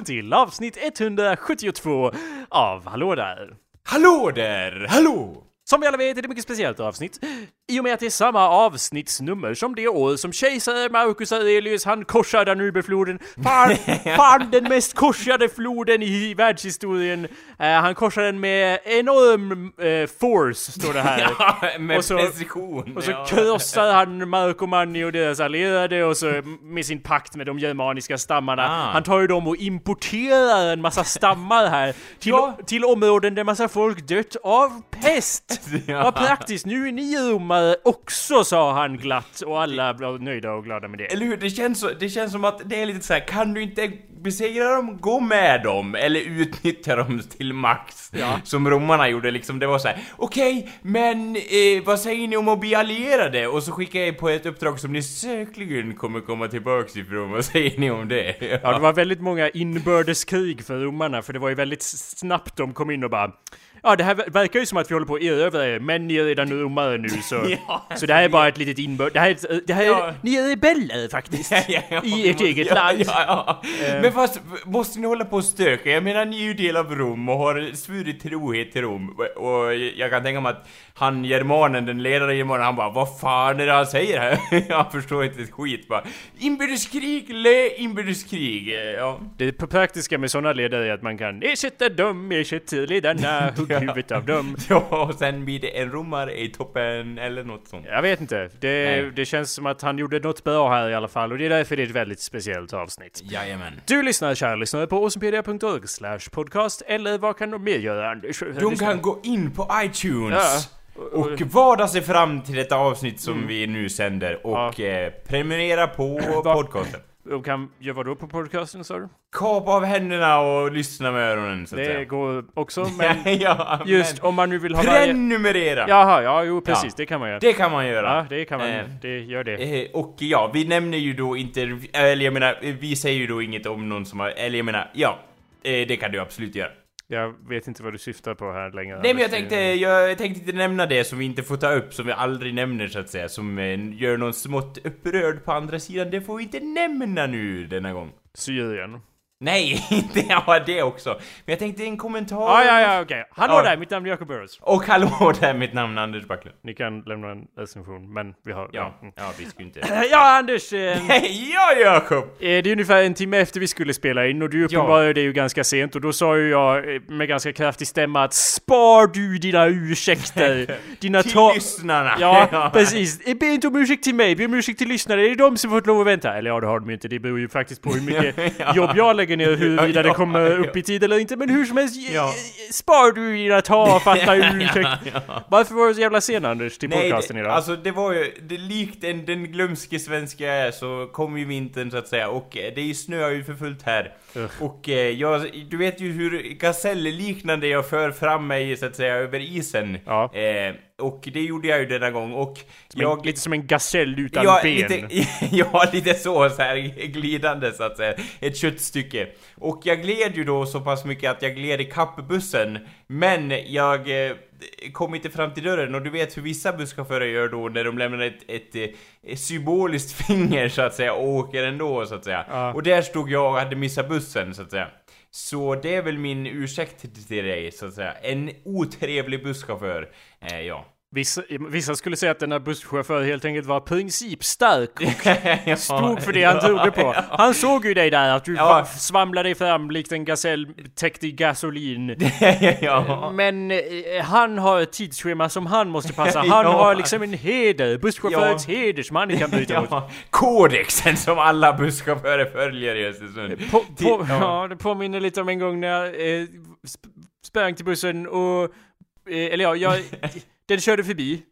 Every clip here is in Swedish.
Välkommen till avsnitt 172 av Hallå där! Hallå där! Hallå! Som vi alla vet är det mycket speciellt avsnitt. I och med att det är samma avsnittsnummer som det år som kejsare Marcus Aurelius han korsade Danubefloden. Fan, fan den mest korsade floden i världshistorien. Eh, han korsade den med enorm eh, force, står det här. Ja, med Och så- precision. Och så ja. krossade han Markomanni och deras allierade och så med sin pakt med de germaniska stammarna. Ah. Han tar ju dem och importerar en massa stammar här till, Ja. till områden där massa folk dött av pest. Ja. Vad praktiskt, nu är ni romare också, sa han glatt och alla blev nöjda och glada med det. Eller hur? Det känns, så, det känns som att det är lite så här: kan du inte besegra dem, gå med dem, eller utnyttja dem till max. Ja. Som romarna gjorde liksom, det var så här: okej, men eh, vad säger ni om att bli allierade? Och så skickar jag på ett uppdrag som ni säkerligen kommer komma tillbaks ifrån, vad säger ni om det? Ja, det var väldigt många inbördeskrig för romarna, för det var ju väldigt snabbt de kom in och bara Ja, det här ver- verkar ju som att vi håller på att erövra er, men ni är redan romare nu så... Ja, så det här är bara ett litet inbörd... Det här är, det här är, Ja. Ni är rebeller faktiskt! Ja, I ert eget land. Eh. Men fast, måste ni hålla på och stöka? Jag menar, ni är ju del av Rom och har svurit trohet till Rom. Och jag kan tänka mig att han germanen, den ledande germanen, han bara Vad fan är det han säger här? jag förstår inte ett skit bara. Inbördeskrig, le inbördeskrig. Ja. Det praktiska med sådana ledare är att man kan ersätta dem, ersätta ledarna, huvudet av dem. ja, och sen blir det en romare i toppen eller något sånt. Jag vet inte. Det, det känns som att han gjorde något bra här i alla fall och det är därför det är ett väldigt speciellt avsnitt. Jajamän. Du lyssnar, kära lyssnare, på awesomepedia.org slash podcast eller vad kan de mer göra, Anders? De kan gå in på iTunes. Ja. Och vada sig fram till detta avsnitt som vi nu sänder och eh, prenumerera på podcasten. De kan göra vadå på podcasten sa du? Kapa av händerna och lyssna med öronen så att Det säga. går också, men ja, just men om man nu vill ha varje... prenumerera! Jaha, ja, jo precis, Ja. det kan man göra. Det kan man göra. Ja, det kan man, Eh. det gör det. Eh, Och ja, vi nämner ju då inte, eller jag menar, vi säger ju då inget om någon som har, eller jag menar, ja. eh, Det kan du absolut göra. Jag vet inte vad du syftar på här längre. Nej men jag tänkte, jag tänkte inte nämna det som vi inte får ta upp, som vi aldrig nämner så att säga, som eh, gör någon smått upprörd på andra sidan. Det får vi inte nämna nu denna gång. Syrien. Nej, inte ja, det också. Men jag tänkte en kommentar. Ah, ja, ja, okej. Hallå Ja. där, mitt namn är Jacob Burrows. Och hallå där, mitt namn är Anders Backlund. Ni kan lämna en recension, men vi har... Ja, Mm. ja vi skulle inte... Ja, Anders! Eh, Hej, ja Jakob! Eh, Det är ungefär en timme efter vi skulle spela in och du uppenbarade det ju ganska sent och då sa ju jag eh, med ganska kraftig stämma att spar du dina ursäkter, dina Till lyssnarna! Ja, precis. Eh, Be inte om ursäkt till mig, be om ursäkt till lyssnare. Det är de som fått lov att vänta. Eller ja, det har de ju inte. Det beror ju faktiskt på hur mycket Ja. jobb jag lägger och huruvida det kommer upp i tid eller inte. Men hur som helst, Ja. spar du dina tafatta ursäkt. ja. Varför var du så jävla sen Anders till Nej, podcasten det, idag? alltså det var ju, det, likt en, den glömske svenska jag är så kom ju vintern så att säga och eh, det snöar ju för fullt här. Ugh. Och eh, jag, du vet ju hur gaselliknande jag för fram mig så att säga över isen. Ja. Eh, och det gjorde jag ju denna gång och Som en, jag... lite som en gasell utan ja, ben. lite, ja, lite så, så här glidande så att säga. Ett köttstycke. Och jag gled ju då så pass mycket att jag gled i kapp bussen. Men jag eh, kom inte fram till dörren och du vet hur vissa busschaufförer gör då när de lämnar ett, ett, eh, symboliskt finger så att säga och åker ändå så att säga. Ja. Och där stod jag och hade missat bussen så att säga. Så det är väl min ursäkt till dig så att säga. En otrevlig busschaufför. Eh, ja. Vissa, vissa skulle säga att den här busschauffören helt enkelt var principstark och stod för det han trodde på. Han såg ju dig där, att du Ja. va- svamlade fram likt en gasell täckt i gasolin. ja. Men eh, han har ett tidsschema som han måste passa. Han Ja. har liksom en heder, busschaufförens Ja. heder som han kan bryta mot. Ja, kodexen som alla busschaufförer följer i Östersund. På, på, ja. det påminner lite om en gång när jag eh, sp- sprang till bussen och... Eh, eller ja, jag, den körde förbi.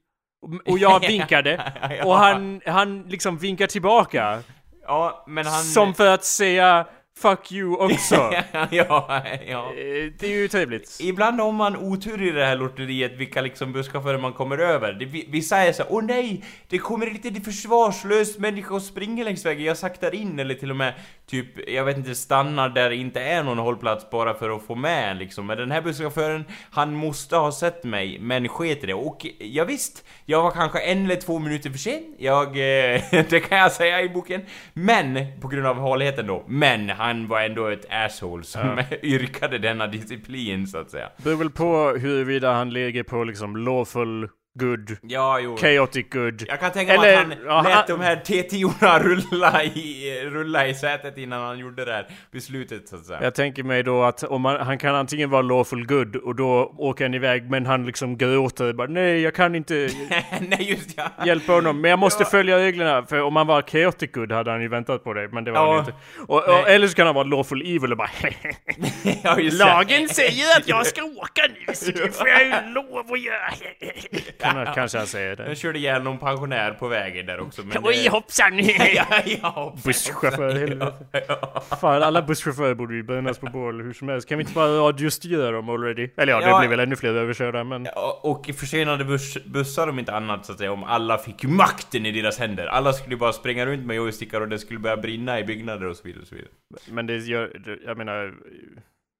Och- jag vinkade. Och han, han liksom vinkar tillbaka. Ja, men han... Som för att säga 'fuck you' också. ja, ja. Eh, det är ju trevligt. Ibland har man otur i det här lotteriet vilka liksom busschaufförer man kommer över. Det, vi- vissa är så åh nej, det kommer lite försvarslös människa och springer längs vägen, jag saktar in eller till och med typ, jag vet inte, stannar där det inte är någon hållplats bara för att få med liksom. Men den här busschauffören, han måste ha sett mig, men sket i det. Och ja, visst, jag var kanske en eller två minuter för sen. Jag, eh, det kan jag säga i boken. Men, på grund av haligheten då. Men han var ändå ett asshole som yrkade denna disciplin, så att säga. Beror väl på huruvida han ligger på liksom lawful good, Ja, jo. chaotic good. Jag kan tänka mig Eller, att han ja, lät han- de här T10orna rulla i, rulla i sätet innan han gjorde det här beslutet så att säga. Jag tänker mig då att om man, han kan antingen vara lawful good och då åker han iväg men han liksom gråter bara nej jag kan inte Nej just ja. hjälpa honom men jag måste Ja. följa reglerna för om han var chaotic good hade han ju väntat på det men det var Ja. han inte. Och, och, eller så kan han vara lawful evil och bara. Lagen säger att jag ska åka nu så det får jag ju lov att göra. Kan han, kanske han säger det. Jag körde ihjäl någon pensionär på vägen där också men... Oj det- hoppsan! ja, ja, hoppsan, Busschaufför. Ja, ja. Fan alla busschaufförer borde ju brännas på bål hur som helst. Kan vi inte bara radiostyra dem already? Eller ja, det Ja. blir väl ännu fler överkörda men... Ja, Och försenade buss, bussar om inte annat så att säga, om alla fick makten i deras händer. Alla skulle bara springa runt med joystickar och det skulle börja brinna i byggnader och så vidare och så vidare. Men det gör, jag menar...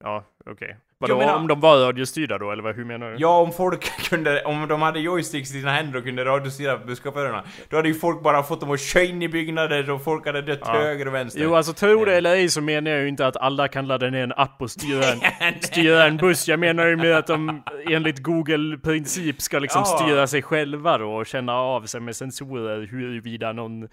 Ja, okej. Jag Vadå, menar- om de var radiostyrda då, eller vad, hur menar du? Ja, om folk kunde, om de hade joysticks i sina händer och kunde radiostyra busschaufförerna, då hade ju folk bara fått dem att köra in i byggnader och folk hade dött Ja. höger och vänster. Jo, alltså tro det eller ej så menar jag ju inte att alla kan ladda ner en app och styra en, styra en buss. Jag menar ju med att de enligt Google-princip ska liksom Ja. styra sig själva då och känna av sig med sensorer huruvida någon, eh,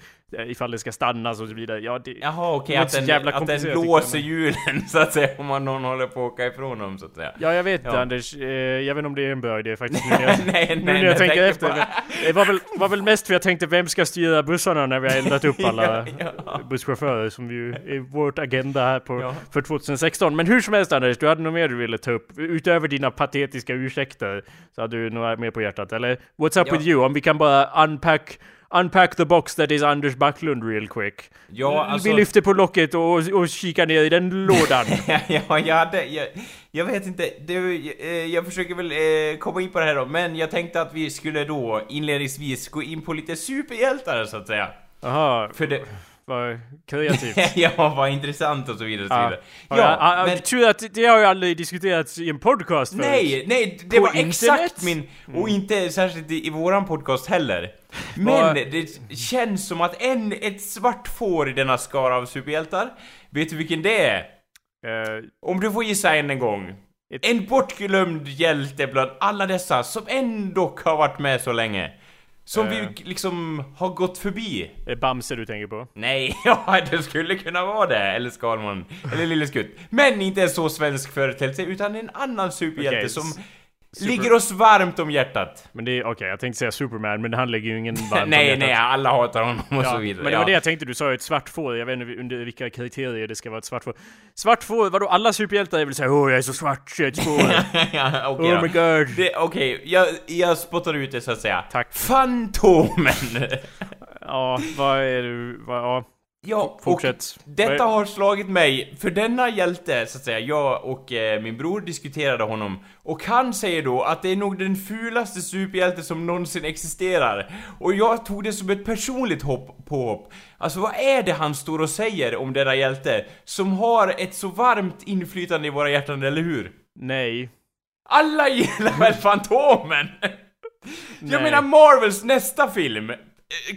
ifall det ska stannas och så vidare. Ja, det, Jaha, okej, var att den, att den låser hjulen så att säga om man någon håller på att åka ifrån dem så att säga. Ja, jag vet Ja. Anders. Eh, jag vet inte om det är en bra idé faktiskt. Nu när jag, nej, nej, nu när jag tänker tänker efter. Det var väl, var väl mest för jag tänkte vem ska styra bussarna när vi har eldat upp alla Ja, ja. busschaufförer som ju är vårt agenda här på, för 2016. Men hur som helst Anders, du hade något mer du ville ta upp? Utöver dina patetiska ursäkter så hade du några mer på hjärtat. Eller what's up with you? Om vi kan bara unpack Unpack the box that is Anders Backlund real quick. Ja, alltså... Vi lyfter på locket och, och kikar ner i den lådan. ja, jag hade... Jag, jag vet inte, det, eh, jag försöker väl eh, komma in på det här då, men jag tänkte att vi skulle då inledningsvis gå in på lite superhjältar så att säga. Jaha, För det... vad kreativt. ja, vad intressant och så vidare och så Ja. vidare. Ja, Ja, ja, men... Tur att det har ju aldrig diskuterats i en podcast förut. Nej, nej, det På var internet? exakt min... Och inte särskilt i, i våran podcast heller. Men det känns som att en, ett svart får i denna skara av superhjältar. Vet du vilken det är? Eh, Om du får gissa än en gång. Ett- En bortglömd hjälte bland alla dessa som ändå har varit med så länge. Som Eh. vi liksom har gått förbi. det är Bamse du tänker på? Nej, ja det skulle kunna vara det. Eller Skalman. Eller Lille Skutt. Men inte en så svensk företeelse utan en annan superhjälte Okej, som super- ligger oss varmt om hjärtat. Men det är okej, jag tänkte säga Superman, men han lägger ju ingen varmt om nej, hjärtat. nej, alla hatar honom och Ja, så vidare. men det var det jag tänkte, du sa ju ett svart får, jag vet inte under vilka kriterier det ska vara ett svart får. Svart får, vadå alla superhjältar är väl såhär åh jag är så svart, jag är ett får. ja, okej oh my god. Okej, jag, jag spottar ut det så att säga. Tack. Fantomen! Ja, vad är du, vad, ja, ja, fortsätt. Och detta har slagit mig, för denna hjälte, så att säga, jag och eh, min bror diskuterade honom. Och han säger då att det är nog den fulaste superhjälte som någonsin existerar. Och jag tog det som ett personligt hopp, påhopp. Alltså vad är det han står och säger om denna hjälte? Som har ett så varmt inflytande i våra hjärtan, eller hur? Nej. Alla gillar väl Fantomen? Jag menar Marvels nästa film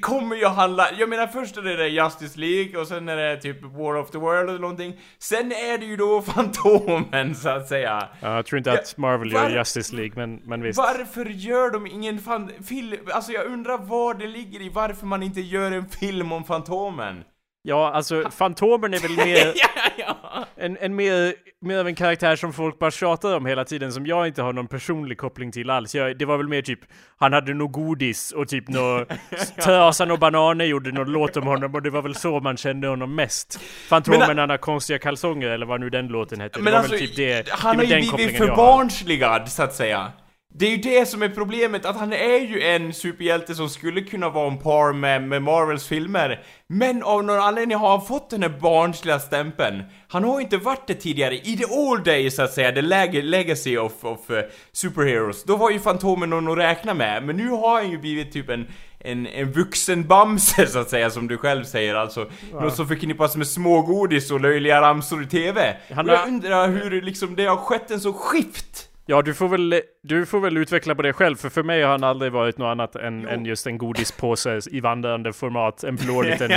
kommer ju handla, jag menar först är det Justice League och sen är det typ War of the World eller någonting. Sen är det ju då Fantomen så att säga. Ja, jag tror inte att Marvel var- gör Justice League, men, men visst. Varför gör de ingen fan, film, alltså jag undrar vad det ligger i varför man inte gör en film om Fantomen. Ja, alltså Fantomen är väl mer... ja, ja. En, en mer, mer av en karaktär som folk bara tjatar om hela tiden, som jag inte har någon personlig koppling till alls. Jag, det var väl mer typ, han hade nog godis och typ nå Tösan och bananer gjorde någon låt om honom och det var väl så man kände honom mest. Fantomen Men- han har konstiga kalsonger eller vad nu den låten hette. Men det var alltså, väl typ det, han det var ju blivit förbarnsligad så att säga. Det är ju det som är problemet, att han är ju en superhjälte som skulle kunna vara en par med, med Marvels filmer. Men av någon anledning har han fått den här barnsliga stämpeln. Han har ju inte varit det tidigare. I the old days, så att säga, the leg legacy of, of uh, superheroes, då var ju Fantomen någon att räkna med. Men nu har han ju blivit typ en en, en vuxen Bamse så att säga, som du själv säger alltså. Ja. Något som förknippas med smågodis och löjliga ramsor i TV. Han och jag undrar hur liksom det har skett en så skift Ja, du får, väl, du får väl utveckla på det själv, för för mig har han aldrig varit något annat än, än just en godispåse i vandrande format. En blå liten...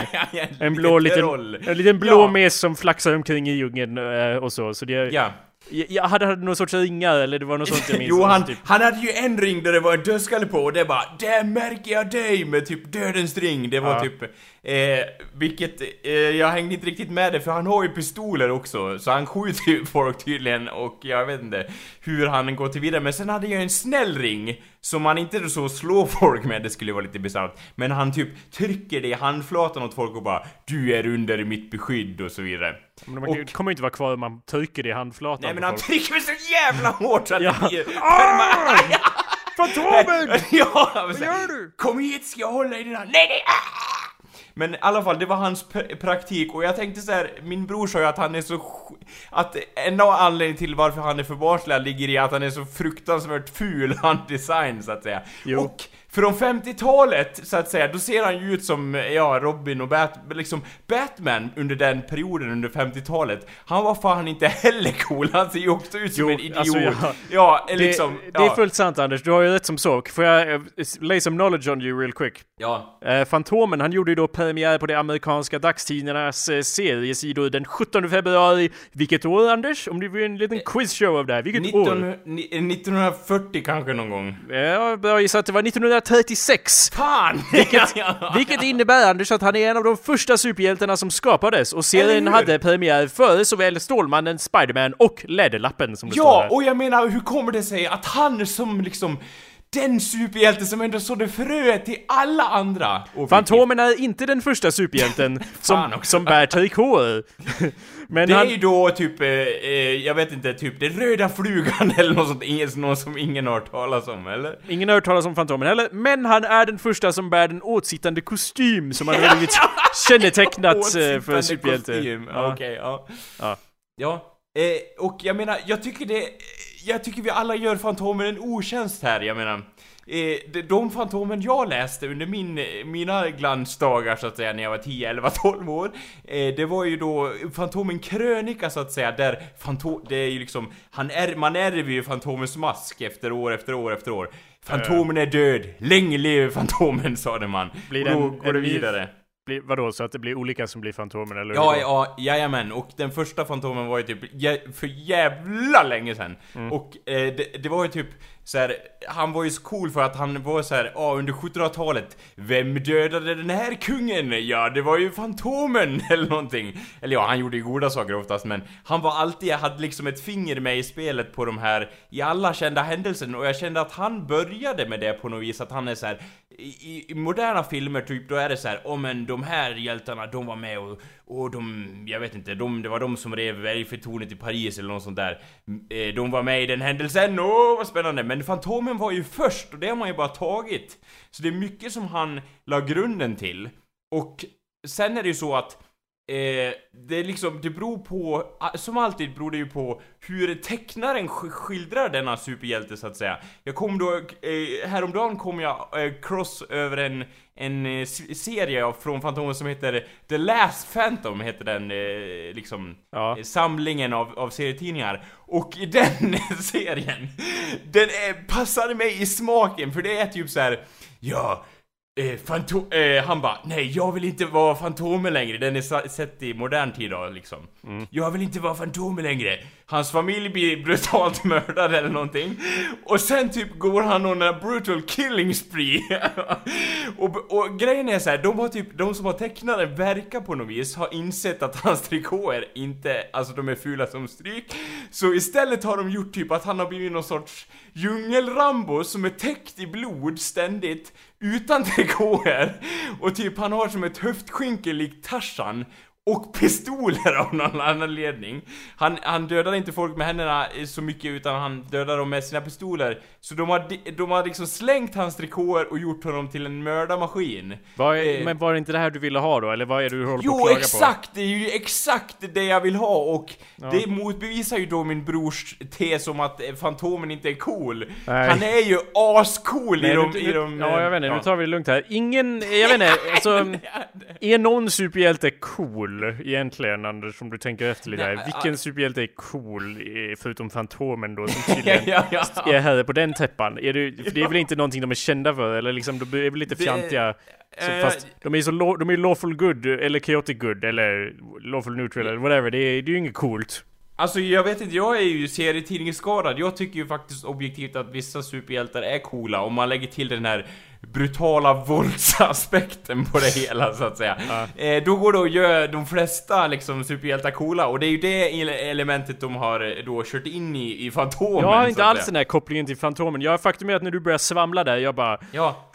en blå liten... En liten blå mes som flaxar omkring i djungeln eh, och så. Så det... Ja. Jag hade, hade någon sorts ringar eller det var något sånt jag minns. jo, han, typ. han hade ju en ring där det var en dödskalle på och det bara Där märker jag dig med typ dödens ring. Det var typ Eh, vilket, eh, jag hängde inte riktigt med det för han har ju pistoler också, så han skjuter ju folk tydligen och jag vet inte hur han går till vidare. Men sen hade jag en snäll ring som man inte så slår folk med, det skulle vara lite bisarrt. Men han typ trycker det i handflatan åt folk och bara Du är under mitt beskydd och så vidare. Men man och, kommer inte vara kvar om man trycker det i handflatan Nej men han folk. trycker så jävla hårt så att ja. det blir... Fantomen! ja, Vad gör du? Kom hit ska jag hålla i dina... Nej nej! Ah! Men i alla fall, det var hans praktik och jag tänkte så här, min bror sa ju att han är så Att en av anledningen till varför han är för barnslig ligger i att han är så fruktansvärt ful, han design så att säga. Jo. Och från 50-talet, så att säga, då ser han ju ut som, ja, Robin och Bat liksom Batman under den perioden under 50-talet. Han var fan inte heller cool, han ser ju också ut som jo, en idiot. Alltså, ja, ja det, liksom, ja. Det är fullt sant Anders, du har ju rätt som sak. Får jag uh, lay some knowledge on you real quick? Ja. Uh, Fantomen, han gjorde ju då premiär på de amerikanska dagstidningarnas uh, seriesidor den 17 februari. Vilket år Anders? Om du vill en liten quizshow av det här, vilket 19, år? 1940 kanske någon gång. Ja, bra gissat, det var 19 1936! Fan! Vilket, vilket innebär Anders att han är en av de första superhjältarna som skapades och serien hade premiär före såväl Stålmannen, Spiderman och Läderlappen som det Ja, står och jag menar hur kommer det sig att han som liksom den superhjälte som ändå sådde fröet till alla andra! Fantomen är inte den första superhjälten som, som bär trikåer. Men det han... är ju då typ, eh, eh, jag vet inte, typ den röda flugan eller något sånt, ingen, något som ingen har hört talas om, eller? Ingen har hört talas om Fantomen heller, men han är den första som bär den åtsittande kostym som har blivit kännetecknat eh, för superhjälte. Ja. Okej, okay, ja. Ja. ja. Eh, och jag menar, jag tycker det, jag tycker vi alla gör Fantomen en otjänst här, jag menar. Eh, de Fantomen jag läste under min, mina glansdagar så att säga när jag var 10, 11, 12 år eh, Det var ju då Fantomen krönika så att säga där Fantom, det är ju liksom, han är, man ärver ju Fantomens mask efter år efter år efter år. Fantomen är död, länge leve Fantomen sade man. Blir den, och då går det vidare blir, vadå, så att det blir olika som blir Fantomen eller Ja, ja, jajamän. Och den första Fantomen var ju typ för jävla länge sedan. Mm. Och eh, det, det, var ju typ så här, han var ju så cool för att han var så här, ja under 1700-talet Vem dödade den här kungen? Ja, det var ju Fantomen eller någonting. Eller ja, han gjorde ju goda saker oftast men han var alltid, hade liksom ett finger med i spelet på de här, i alla kända händelser och jag kände att han började med det på något vis, att han är så här, i, i, moderna filmer typ, då är det så här, oh, men de här hjältarna, de var med och, och de, jag vet inte, de, det var de som rev Eiffeltornet i Paris eller något sånt där. Eh, de var med i den händelsen, åh oh, vad spännande! Men Fantomen var ju först och det har man ju bara tagit. Så det är mycket som han la grunden till. Och sen är det ju så att Eh, det är liksom, det beror på, som alltid beror det ju på hur tecknaren skildrar denna superhjälte så att säga. Jag kom då, eh, häromdagen kom jag eh, cross över en, en eh, serie från Fantomen som heter The Last Phantom, heter den eh, liksom, ja. Eh, samlingen av, av serietidningar. Och i den serien, den passade mig i smaken för det är typ så här, ja, Eh, Fantom, eh, han bara, nej jag vill inte vara Fantomen längre, den är sett i modern tid då liksom. Mm. Jag vill inte vara Fantomen längre. Hans familj blir brutalt mördad eller någonting. Och sen typ går han någon brutal killing spree. och, och grejen är så här, de har typ, de som har tecknat den verkar på något vis ha insett att hans trikåer inte, alltså de är fula som stryk. Så istället har de gjort typ att han har blivit någon sorts djungelrambo som är täckt i blod ständigt utan trikåer. Och typ han har som ett höftskynke likt Tarzan och pistoler av någon anledning. Han, han dödar inte folk med händerna så mycket utan han dödar dem med sina pistoler. Så de har, de har liksom slängt hans trikåer och gjort honom till en mördarmaskin. Var, eh, men var det inte det här du ville ha då? Eller vad är det du håller jo, på att klaga exakt! Det är ju exakt det jag vill ha och ja. det motbevisar ju då min brors tes om att Fantomen inte är cool. Nej. Han är ju ascool Nej, i, de, i de... Ja, jag vet inte. Ja. Nu tar vi det lugnt här. Ingen, jag vet inte, alltså... är någon superhjälte cool? Cool egentligen Anders, om du tänker efter lite här. Vilken superhjälte är cool, förutom Fantomen då, som tydligen ja, ja, ja. är här på den täppan? Är det, för det är väl inte någonting de är kända för, eller liksom, de är väl lite fjantiga? Så äh, fast de är så lo, de är lawful good, eller chaotic good, eller lawful neutral, eller whatever. Det är, det är ju inget coolt. Alltså jag vet inte, jag är ju serietidningsskadad. Jag tycker ju faktiskt objektivt att vissa superhjältar är coola om man lägger till den här brutala våldsaspekten på det hela så att säga. Ja. Eh, då går det att göra de flesta liksom superhjältar coola och det är ju det elementet de har eh, då kört in i, i Fantomen. Jag har inte alls den här kopplingen till Fantomen. Jag faktum är att när du börjar svamla där, jag bara... Ja.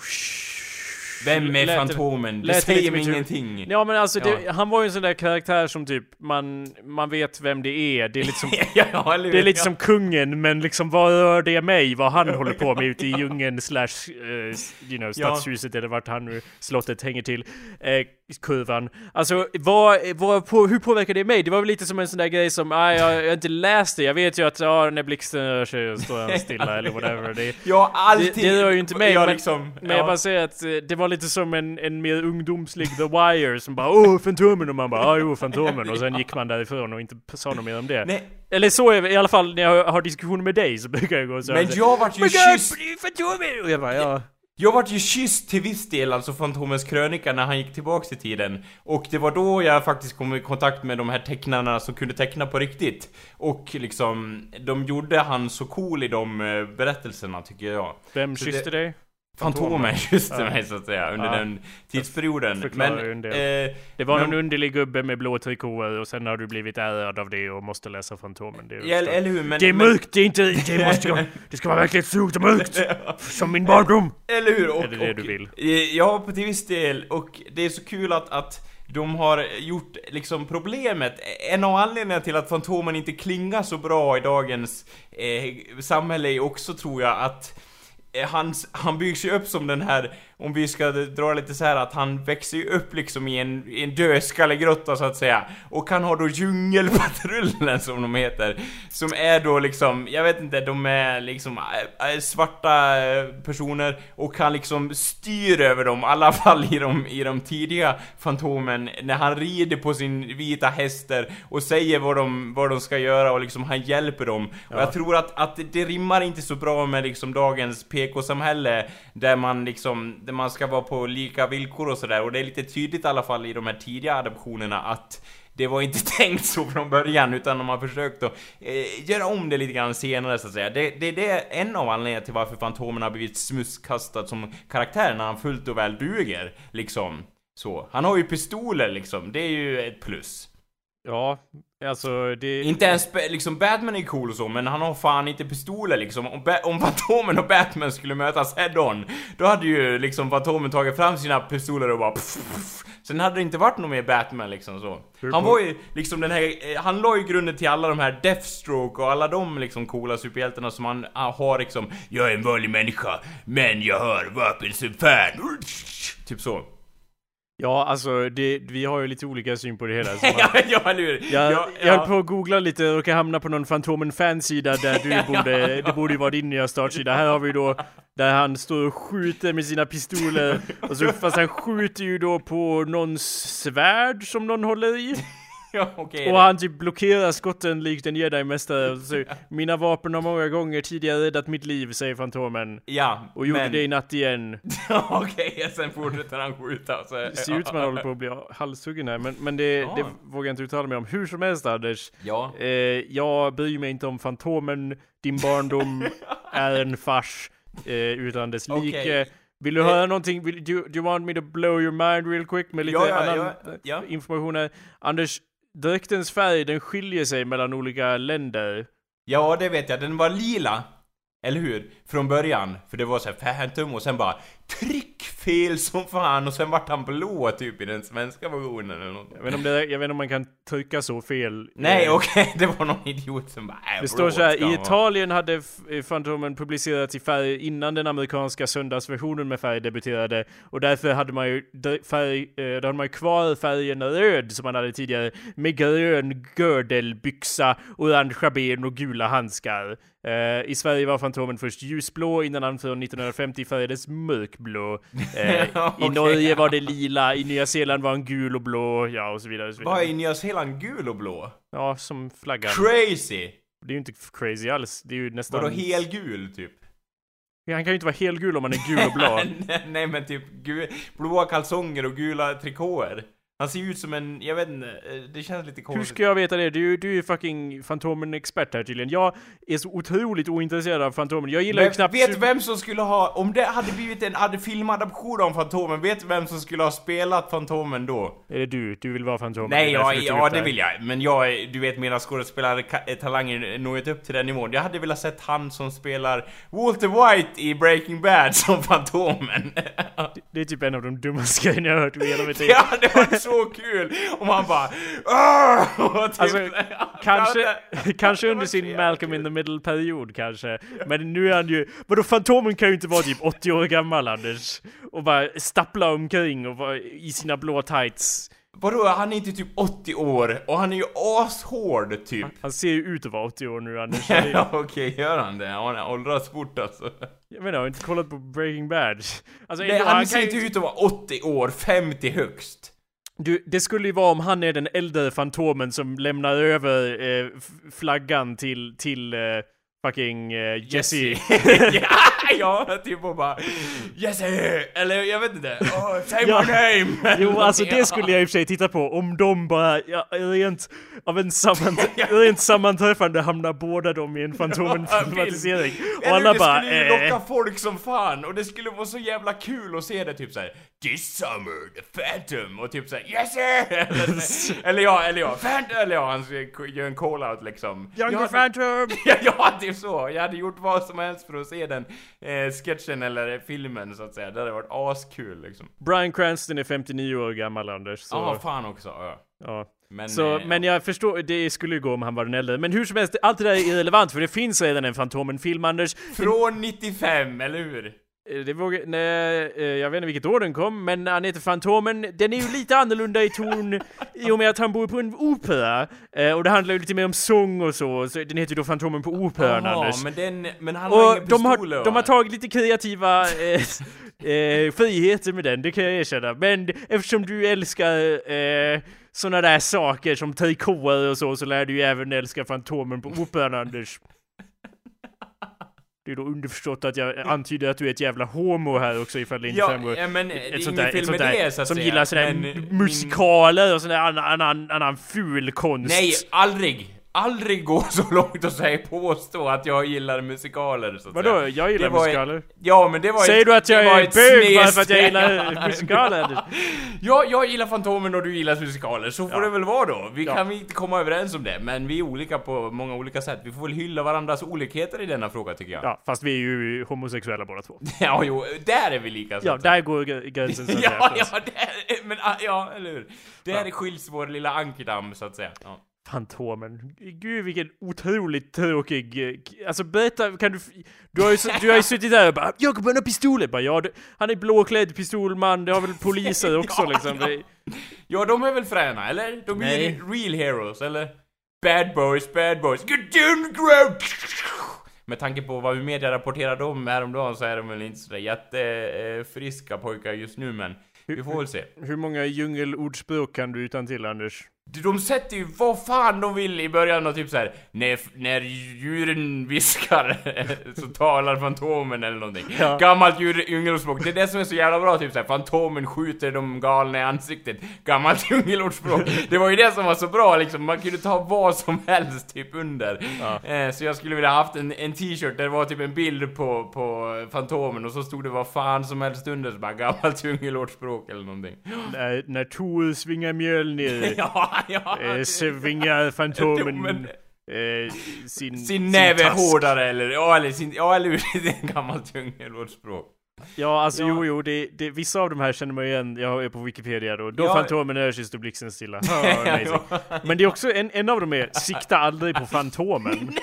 Vem är Fantomen? Det säger mig ingenting. Ja men alltså, det, han var ju en sån där karaktär som typ, man, man vet vem det är. Det är lite som, ja, det är lite som kungen, men liksom vad rör det mig? Vad han håller på med ute i djungeln slash, uh, you know, stadshuset eller vart han nu, slottet hänger till. Uh, kurvan. Alltså, vad, vad, på, hur påverkar det mig? Det var väl lite som en sån där grej som, ah, jag, jag har inte läst det. Jag vet ju att, ah, när blixten rör sig står han stilla eller whatever. Det, ja, alltid. Det, det rör ju inte mig. Ja, men, liksom, men ja. jag bara säger att eh, det var lite som en, en mer ungdomslig The Wire som bara, åh, Fantomen! Och man bara, ah, jo, Fantomen. Och sen gick man därifrån och inte sa något mer om det. Nej. Eller så är i alla fall när jag har diskussioner med dig så brukar jag gå så Men jag vart ju kysst! Fantomen! Och jag bara, ja. Jag vart ju kysst till viss del, alltså Fantomens krönika, när han gick tillbaks i tiden. Och det var då jag faktiskt kom i kontakt med de här tecknarna som kunde teckna på riktigt. Och liksom, de gjorde han så cool i de eh, berättelserna, tycker jag. Vem kysste dig? Fantomen kysste ja. mig så att säga under ja. den tidsperioden. Men, eh, det var men, någon underlig gubbe med blå trikåer och sen har du blivit ärad av det och måste läsa Fantomen. Det är, eller hur, men, det är mörkt, det är inte... Det, måste, det ska vara verkligen stort och mörkt! Som min barndom! Eller hur? Och, är det det och, du vill? Ja, på till viss del. Och det är så kul att, att de har gjort liksom problemet, en av anledningarna till att Fantomen inte klingar så bra i dagens eh, samhälle är också tror jag att eh, han, han byggs ju upp som den här om vi ska dra lite så här att han växer ju upp liksom i en, i en dödskallegrotta så att säga. Och han har då djungelpatrullen som de heter. Som är då liksom, jag vet inte, de är liksom äh, svarta äh, personer och han liksom styr över dem, i alla fall i de, i de tidiga Fantomen, när han rider på sin vita häster och säger vad de, vad de ska göra och liksom han hjälper dem. Ja. Och jag tror att, att det rimmar inte så bra med liksom dagens ekosamhälle där man liksom där man ska vara på lika villkor och sådär. Och det är lite tydligt i alla fall i de här tidiga adoptionerna att det var inte tänkt så från början utan de har försökt att eh, göra om det lite grann senare så att säga. Det, det, det är en av anledningarna till varför Fantomen har blivit smutskastad som karaktär när han fullt och väl duger. Liksom. Så. Han har ju pistoler liksom, det är ju ett plus. Ja, alltså det... Inte ens liksom Batman är cool och så, men han har fan inte pistoler liksom. Om, ba om Fantomen och Batman skulle mötas head-on, då hade ju liksom Fantomen tagit fram sina pistoler och bara pff, pff. Sen hade det inte varit någon mer Batman liksom så. Han var ju liksom den här, eh, han la ju grunden till alla de här Deathstroke och alla de liksom coola superhjältarna som han har liksom Jag är en vanlig människa, men jag har vapen som fan. Typ så. Ja, alltså det, vi har ju lite olika syn på det hela. Så ja, ja, eller Jag, ja, jag höll på att googla lite och hamna på någon Fantomen fansida där du borde, det borde ju vara din nya startsida. Här har vi då där han står och skjuter med sina pistoler. Och så, fast han skjuter ju då på någons svärd som någon håller i. ja, okay, och han typ blockerar skotten likt en jedi-mästare. Mina vapen har många gånger tidigare räddat mitt liv, säger Fantomen. Ja, Och gjorde men... det i natt igen. Okej, okay, sen fortsätter han skjuta. Så... Det ser ut som han håller på att bli halshuggen här, men, men det, ja. det vågar jag inte uttala mig om. Hur som helst Anders. Ja. Eh, jag bryr mig inte om Fantomen. Din barndom är en fars eh, utan dess like. Okay. Vill du eh, höra någonting? Vill, do, do you want me to blow your mind real quick med lite ja, ja, annan ja. information här? Anders, dräktens färg den skiljer sig mellan olika länder. Ja, det vet jag. Den var lila. Eller hur? Från början. För det var så här Phantom och sen bara tryckfel som fan och sen vart han blå typ i den svenska versionen eller något. Jag vet, inte om det, jag vet inte om man kan trycka så fel. Nej Eh, okej, det var någon idiot som bara äh, Det står så här, i vara." Italien hade F- eh, Fantomen publicerats i färg innan den amerikanska söndagsversionen med färg debuterade och därför hade man ju färg, eh, då hade man ju kvar färgen röd som man hade tidigare med grön gördelbyxa, orangea ben och gula handskar. I Sverige var Fantomen först ljusblå innan han från 1950 färgades mörkblå. Eh, I Okej. Norge var det lila, i Nya Zeeland var han gul och blå, ja och så vidare. Och så Vad vidare. är Nya Zeeland gul och blå? Ja, som flaggan. Crazy! Det är ju inte crazy alls, det är ju nästan... Vadå helgul typ? Ja, Han kan ju inte vara helgul om han är gul och blå. nej, nej men typ gul, blåa kalsonger och gula trikåer. Han ser ut som en, jag vet inte, eh, det känns lite Hur konstigt. ska jag veta det? Du, du är ju fucking Fantomen-expert här tydligen. Jag är så otroligt ointresserad av Fantomen. Jag gillar ju Men knappt... vet du vem som skulle ha, om det hade blivit en hade filmadaption av Fantomen, vet du vem som skulle ha spelat Fantomen då? Är det du? Du vill vara Fantomen? Nej, Det därför ja, det vill jag. Men jag, du vet mina skådespelartalanger når inte upp till den nivån. Jag hade velat sett han som spelar Walter White i Breaking Bad som Fantomen. Det är typ en av de dummaste grejerna jag har hört i hela mitt liv. Ja, det var så kul! Om han bara och typ, Alltså, kanske, kanske under sin Malcolm in the Middle-period kanske. Men nu är han ju... Vadå, Fantomen kan ju inte vara typ 80 år gammal Anders. Och bara stappla omkring och vara i sina blå tights. Vadå, han är inte typ 80 år och han är ju ashård typ. Han ser ju ut att vara 80 år nu Anders. Han Ja, okej, gör han det? Han har åldrats fort alltså. Jag menar, jag har inte kollat på Breaking Bad. Alltså, Nej, han kan ser inte ut att vara 80 år, 50 högst. Du, det skulle ju vara om han är den äldre Fantomen som lämnar över eh, flaggan till, till eh, fucking eh, Jesse. ja, typ och bara Jesse! Eller jag vet inte. Oh, say Ja. my name! Jo, alltså Ja. det skulle jag i och för sig titta på. Om de bara, ja, rent av en sammant- rent sammanträffande hamnar båda de i en Fantomen-filmatisering. Och alla det bara, skulle ju eh, locka folk som fan och det skulle vara så jävla kul att se det typ såhär This summer, the Phantom och typ såhär Jesse! Eller, eller ja, eller ja, Phantom, eller ja, han gör en call-out liksom. Younger Jag- Phantom! Ja, ja, typ så. Jag hade gjort vad som helst för att se den eh, sketchen eller filmen så att säga. Det hade varit askul liksom. Brian Cranston är 59 år gammal Anders. Så, Ja, fan också. Ja. ja. Men, Så, eh, men jag förstår, det skulle ju gå om han var den äldre. Men hur som helst, allt det där är irrelevant för det finns redan en Fantomen-film Anders. Från 95, eller hur? Eh, Det vågar, nej, eh, jag vet inte vilket år den kom, men han heter Fantomen. Den är ju lite annorlunda i ton i och med att han bor på en opera. Eh, och det handlar ju lite mer om sång och så, så den heter ju då Fantomen på Operan, Jaha, Anders. men den, men han har Och inga de har, de har tagit lite kreativa eh, eh, friheter med den, det kan jag erkänna. Men eftersom du älskar eh, såna där saker som trikåer och så, så lär du ju även älska Fantomen på Operan, Anders. Det är då underförstått att jag antyder att du är ett jävla homo här också ifall det inte Ja, framgår. ja, men det Ett sånt där, ett sånt där det så som säga. gillar sådär men musikaler och sån där annan, annan, annan ful konst. Nej, aldrig! Aldrig gå så långt och säga påstå att jag gillar musikaler så att Vadå? säga. Jag gillar var ett- musikaler. Ja, men det var Säger ett, du att jag är bög bara för att jag gillar musikaler? Ja, jag gillar Fantomen och du gillar musikaler, så får Ja. det väl vara då. Vi Ja. kan inte komma överens om det, men vi är olika på många olika sätt. Vi får väl hylla varandras olikheter i denna fråga tycker jag. Ja, fast vi är ju homosexuella båda två. Ja, jo, där är vi lika så Ja, säga. där går gr- gränsen så att säga. Ja, för oss. ja, där, men ah, ja, eller hur? Där Ja. skiljs vår lilla ankerdamm så att säga. Ja. Fantomen. Gud vilken otroligt tråkig... eh, Alltså berätta, kan du... Du har ju, du har ju suttit där och bara 'Jag kommer ha pistoler' bara, ja, Han är blåklädd pistolman, det har väl poliser också Ja, liksom. ja. Ja, de är väl fräna, eller? De är Nej. real heroes, eller? Bad boys, bad boys, get down ground! Med tanke på vad media rapporterade om häromdagen så är de väl inte sådär jättefriska pojkar just nu, men vi får väl se. Hur många djungelordspråk kan du utan till Anders? De sätter ju vad fan de vill i början och typ så här. När, när djuren viskar så talar Fantomen eller någonting. Ja. Gammalt djur- djungelordspråk. Det är det som är så jävla bra, typ så här. Fantomen skjuter de galna i ansiktet. Gammalt djungelordspråk. Det var ju det som var så bra liksom. Man kunde ta vad som helst typ under. Ja. Eh, så jag skulle vilja haft en, en t-shirt där det var typ en bild på, på Fantomen och så stod det vad fan som helst under. Så bara gammalt djungelordspråk eller någonting. När, när Tor svingar Mjölnir, Ja, ja. eh, svingar Fantomen Men- eh, sin... Sin näve task. hårdare eller, ja eller sin, ja eller hur, det är en gammalt djungelordspråk. Ja, alltså Ja. jo, jo, det, det, vissa av de här känner man igen, jag är på Wikipedia då. Då Ja. Fantomen Örsig står blixten stilla. Ja, amazing. Men det är också, en, en av dem är Sikta aldrig på Fantomen.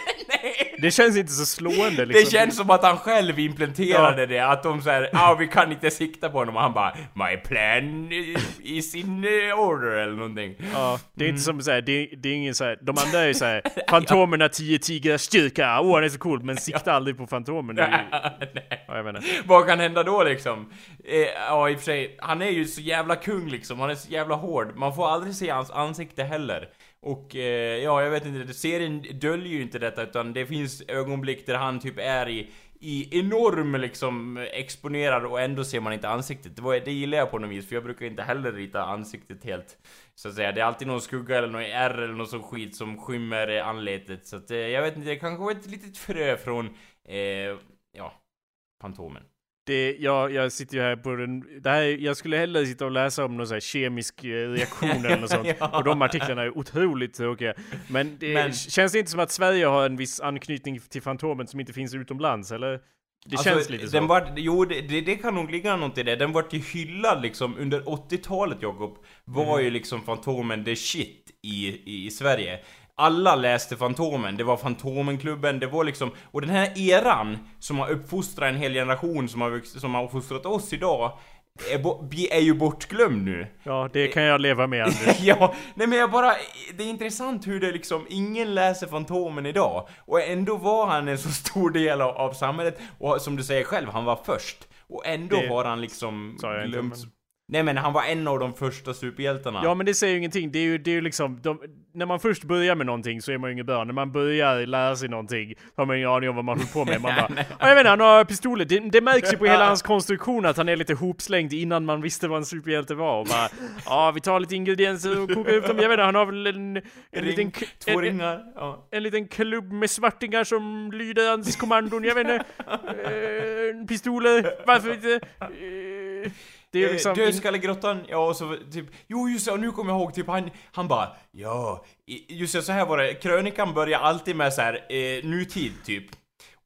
Det känns inte så slående liksom. Det känns som att han själv implementerade det, att de säger ja vi kan inte sikta på honom och han bara My plan is in order eller någonting. Ja, det är Mm. inte som såhär, det, det är ingen såhär, de andra är ju såhär Fantomen har tio tigrars styrka, åh han är så cool, men sikta aldrig på Fantomen. Det ju, Nej. ja, jag inte. Vad kan hända då liksom? Eh, ja i och för sig, han är ju så jävla kung liksom, han är så jävla hård. Man får aldrig se hans ansikte heller. Och eh, ja, jag vet inte, serien döljer ju inte detta utan det finns ögonblick där han typ är i i enorm liksom exponerad och ändå ser man inte ansiktet. Det, var, det gillar jag på något vis för jag brukar inte heller rita ansiktet helt så att säga. Det är alltid någon skugga eller någon ärr eller någon sån skit som skymmer anletet. Så att eh, jag vet inte, det kanske var ett litet frö från eh, ja, Fantomen. Det, jag, jag sitter ju här på den, det här, jag skulle hellre sitta och läsa om någon här kemisk eh, reaktion eller något sånt. Ja. Och de artiklarna är otroligt tråkiga. Men, det, Men- känns det inte som att Sverige har en viss anknytning till Fantomen som inte finns utomlands, eller? Det Alltså, känns lite så. den Var, jo, det, det, det kan nog ligga något i det. Den vart ju hyllad liksom under 80-talet, Jakob. Var Mm. ju liksom Fantomen the shit i, i, i Sverige. Alla läste Fantomen, det var Fantomenklubben, det var liksom... Och den här eran som har uppfostrat en hel generation som har, som har uppfostrat oss idag är, bo, är ju bortglömd nu. Ja, det kan jag leva med Anders. ja, nej men jag bara, det är intressant hur det liksom, ingen läser Fantomen idag. Och ändå var han en så stor del av, av samhället, och som du säger själv, han var först. Och ändå Det har han liksom glömts. Nej men han var en av de första superhjältarna. Ja men det säger ju ingenting, det är ju, det är ju liksom, de, när man först börjar med någonting så är man ju ingen bra. När man börjar lära sig någonting har man ingen aning om vad man håller på med. Man bara, ja, jag inte, han har pistoler. Det, det märks ju på hela hans konstruktion att han är lite hopslängd innan man visste vad en superhjälte var. Och bara, ja vi tar lite ingredienser och kokar upp dem. Jag inte, han har väl en, en Ring, liten... två en, ringar. Ja. en liten klubb med svartingar som lyder hans kommandon, jag vet inte. Eh, pistoler, varför inte? Eh, det är Eh, liksom... Dödskallegrottan, ja och så typ, jo just det, och nu kommer jag ihåg typ han, han bara, ja, just det, så här var det, krönikan börjar alltid med så här, eh, nutid typ.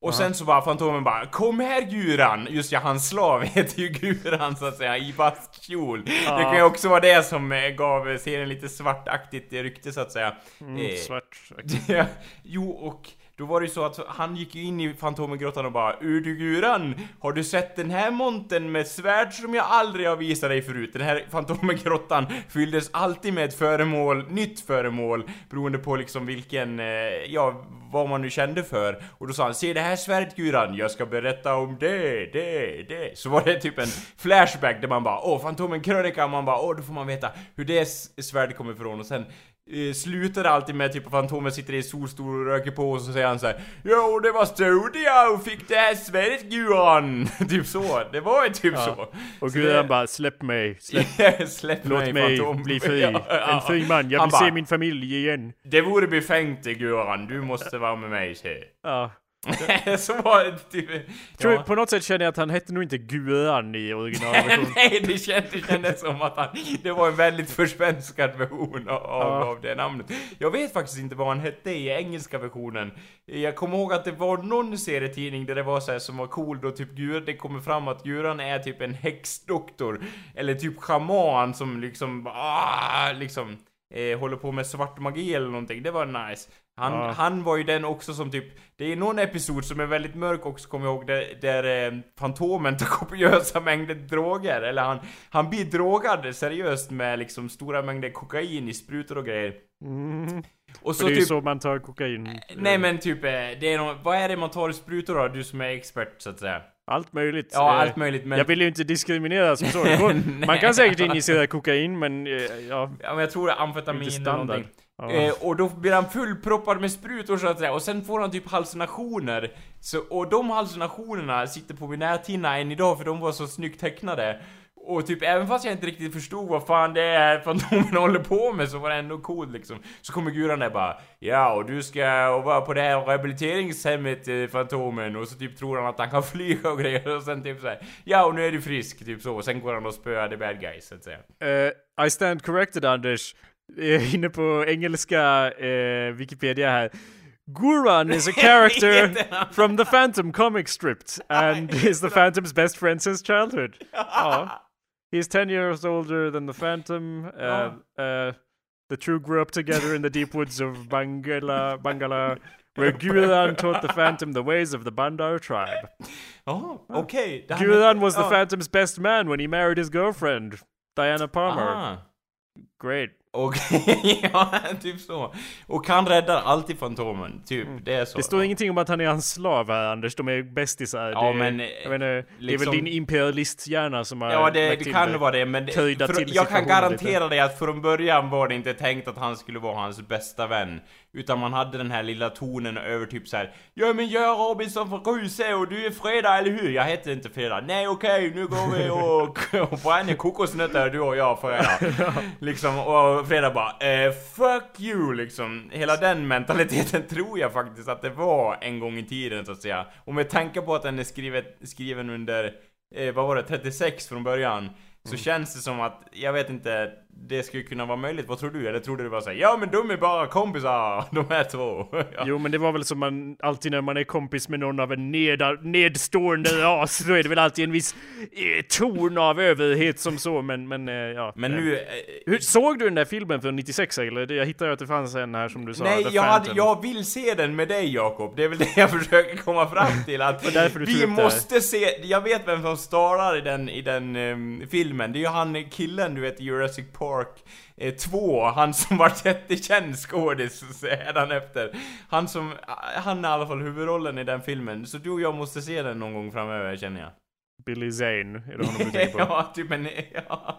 Och sen så bara Fantomen bara 'Kom här Guran!' Just ja, hans slav heter ju Guran så att säga, i bastkjol. Det kan ju också vara det som eh, gav serien lite svartaktigt rykte så att säga. Mm, Eh, svart. Ja, jo, och då var det ju så att han gick ju in i Fantomengrottan och bara Ur Guran, har du sett den här monten med svärd som jag aldrig har visat dig förut? Den här Fantomengrottan fylldes alltid med ett föremål, nytt föremål, beroende på liksom vilken, eh, ja, vad man nu kände för. Och då sa han Se det här svärdet Guran, jag ska berätta om det, det, det. Så var det typ en flashback där man bara Åh, Fantomenkrönika, och man bara Åh, då får man veta hur det svärdet kommer ifrån och sen slutar det alltid med typ att Fantomen sitter i solstol och röker på och så säger han så här Jo, det var så jag fick det här svärdet Guran! typ så, det var ju typ så. Och Gud det- han bara släpp mig, släpp, Släpp låt mig, mig Fantom. bli fri. Ja, ja. En fri man, jag Han vill bara, se min familj igen. Det vore befängt Guran, du måste vara med mig se. Ja. så var det typ... Tror, ja. På något sätt känner jag att han hette nog inte Guran i originalversionen. Nej, det kändes, det kändes som att han, det var en väldigt försvenskad version av, Ja. av det namnet. Jag vet faktiskt inte vad han hette i engelska versionen. Jag kommer ihåg att det var någon serietidning där det var så här som var cool då typ Gur, det kommer fram att Guran är typ en häxdoktor. Eller typ schaman som liksom, ah, liksom eh, håller på med svart magi eller någonting. Det var nice. Han, Ja. han var ju den också som typ, det är någon episod som är väldigt mörk också kommer jag ihåg, där, där eh, Fantomen tar kopiösa mängder droger, eller han, han blir drogad seriöst med liksom stora mängder kokain i sprutor och grejer. Mm. Och För så det är ju typ, så man tar kokain. nej men typ, eh, det är någon, vad är det man tar i sprutor då, du som är expert så att säga? Allt möjligt. Ja, Eh, allt möjligt men... Jag vill ju inte diskriminera som så. Man kan säkert injicera kokain men eh, ja, Ja men jag tror det är amfetamin eller någonting. Ja. Eh, och då blir han fullproppad med sprutor så att säga, och sen får han typ hallucinationer. Så, och de hallucinationerna sitter på min näthinna än idag för de var så snyggt tecknade. Och typ även fast jag inte riktigt förstod vad fan det är Fantomen håller på med så var det ändå coolt liksom. Så kommer guran där bara Ja och du ska vara på det här rehabiliteringshemmet eh, Fantomen och så typ tror han att han kan flyga och grejer och sen typ såhär Ja och nu är du frisk typ så och sen går han och spöar the bad guys så att säga. Eh, I stand corrected Anders. Eh, inne på engelska eh, Wikipedia här. Guran is a character from the Phantom comic strip and is the Phantom's best friend since childhood. Ja. He's 10 years older than the Phantom. Uh, uh, the two grew up together in the deep woods of Bangala, Bangala where Guran taught the Phantom the ways of the Bandar tribe. Det här- Guran was the. Phantom's best man when he married his girlfriend, Diana Palmer. Ah. Great. Och, ja, typ så. Och han räddar alltid Fantomen, typ. Det är så. Mm. Det står ingenting om att han är hans slav här Anders, de är bästisar. Ja, det, men, jag menar, det är liksom- väl din imperialisthjärna som har Ja, det, det kan vara det, men det- Töjda för, jag kan garantera dig att från början var det inte tänkt att han skulle vara hans bästa vän. Utan man hade den här lilla tonen över typ så här. Ja men jag är Robinson från Crusoe och du är Freda, eller hur? Jag heter inte Freda. Nej okej, nu går vi och, och bränner kokosnötter du och jag Freda. liksom, och Freda bara eh, Fuck you liksom. Hela den mentaliteten tror jag faktiskt att det var en gång i tiden så att säga. Och med tanke på att den är skrivet, skriven under, eh, vad var det, 36 från början. Så Mm. känns det som att, jag vet inte, det skulle kunna vara möjligt. Vad tror du? Eller tror du var såhär, ja men de är bara kompisar, de här två. ja. Jo men det var väl som man alltid när man är kompis med någon av en nedar, nedstående ras, då är det väl alltid en viss eh, ton av överhet som så, men, men eh, ja. Men Eh, nu... eh, Hur, såg du den där filmen från 96 eller? Jag hittade ju att det fanns en här som du sa, Nej, The jag, hade, jag vill se den med dig Jakob. Det är väl det jag försöker komma fram till. Att vi måste se, jag vet vem som starar i den, i den ehm, filmen. Det är ju han killen du vet i Jurassic Park 2, han som var jättekänd skådis efter. Han som, han är i alla fall huvudrollen i den filmen. Så du och jag måste se den någon gång framöver känner jag. Billy Zane, är det honom du tänker på? ja, typ en, ja.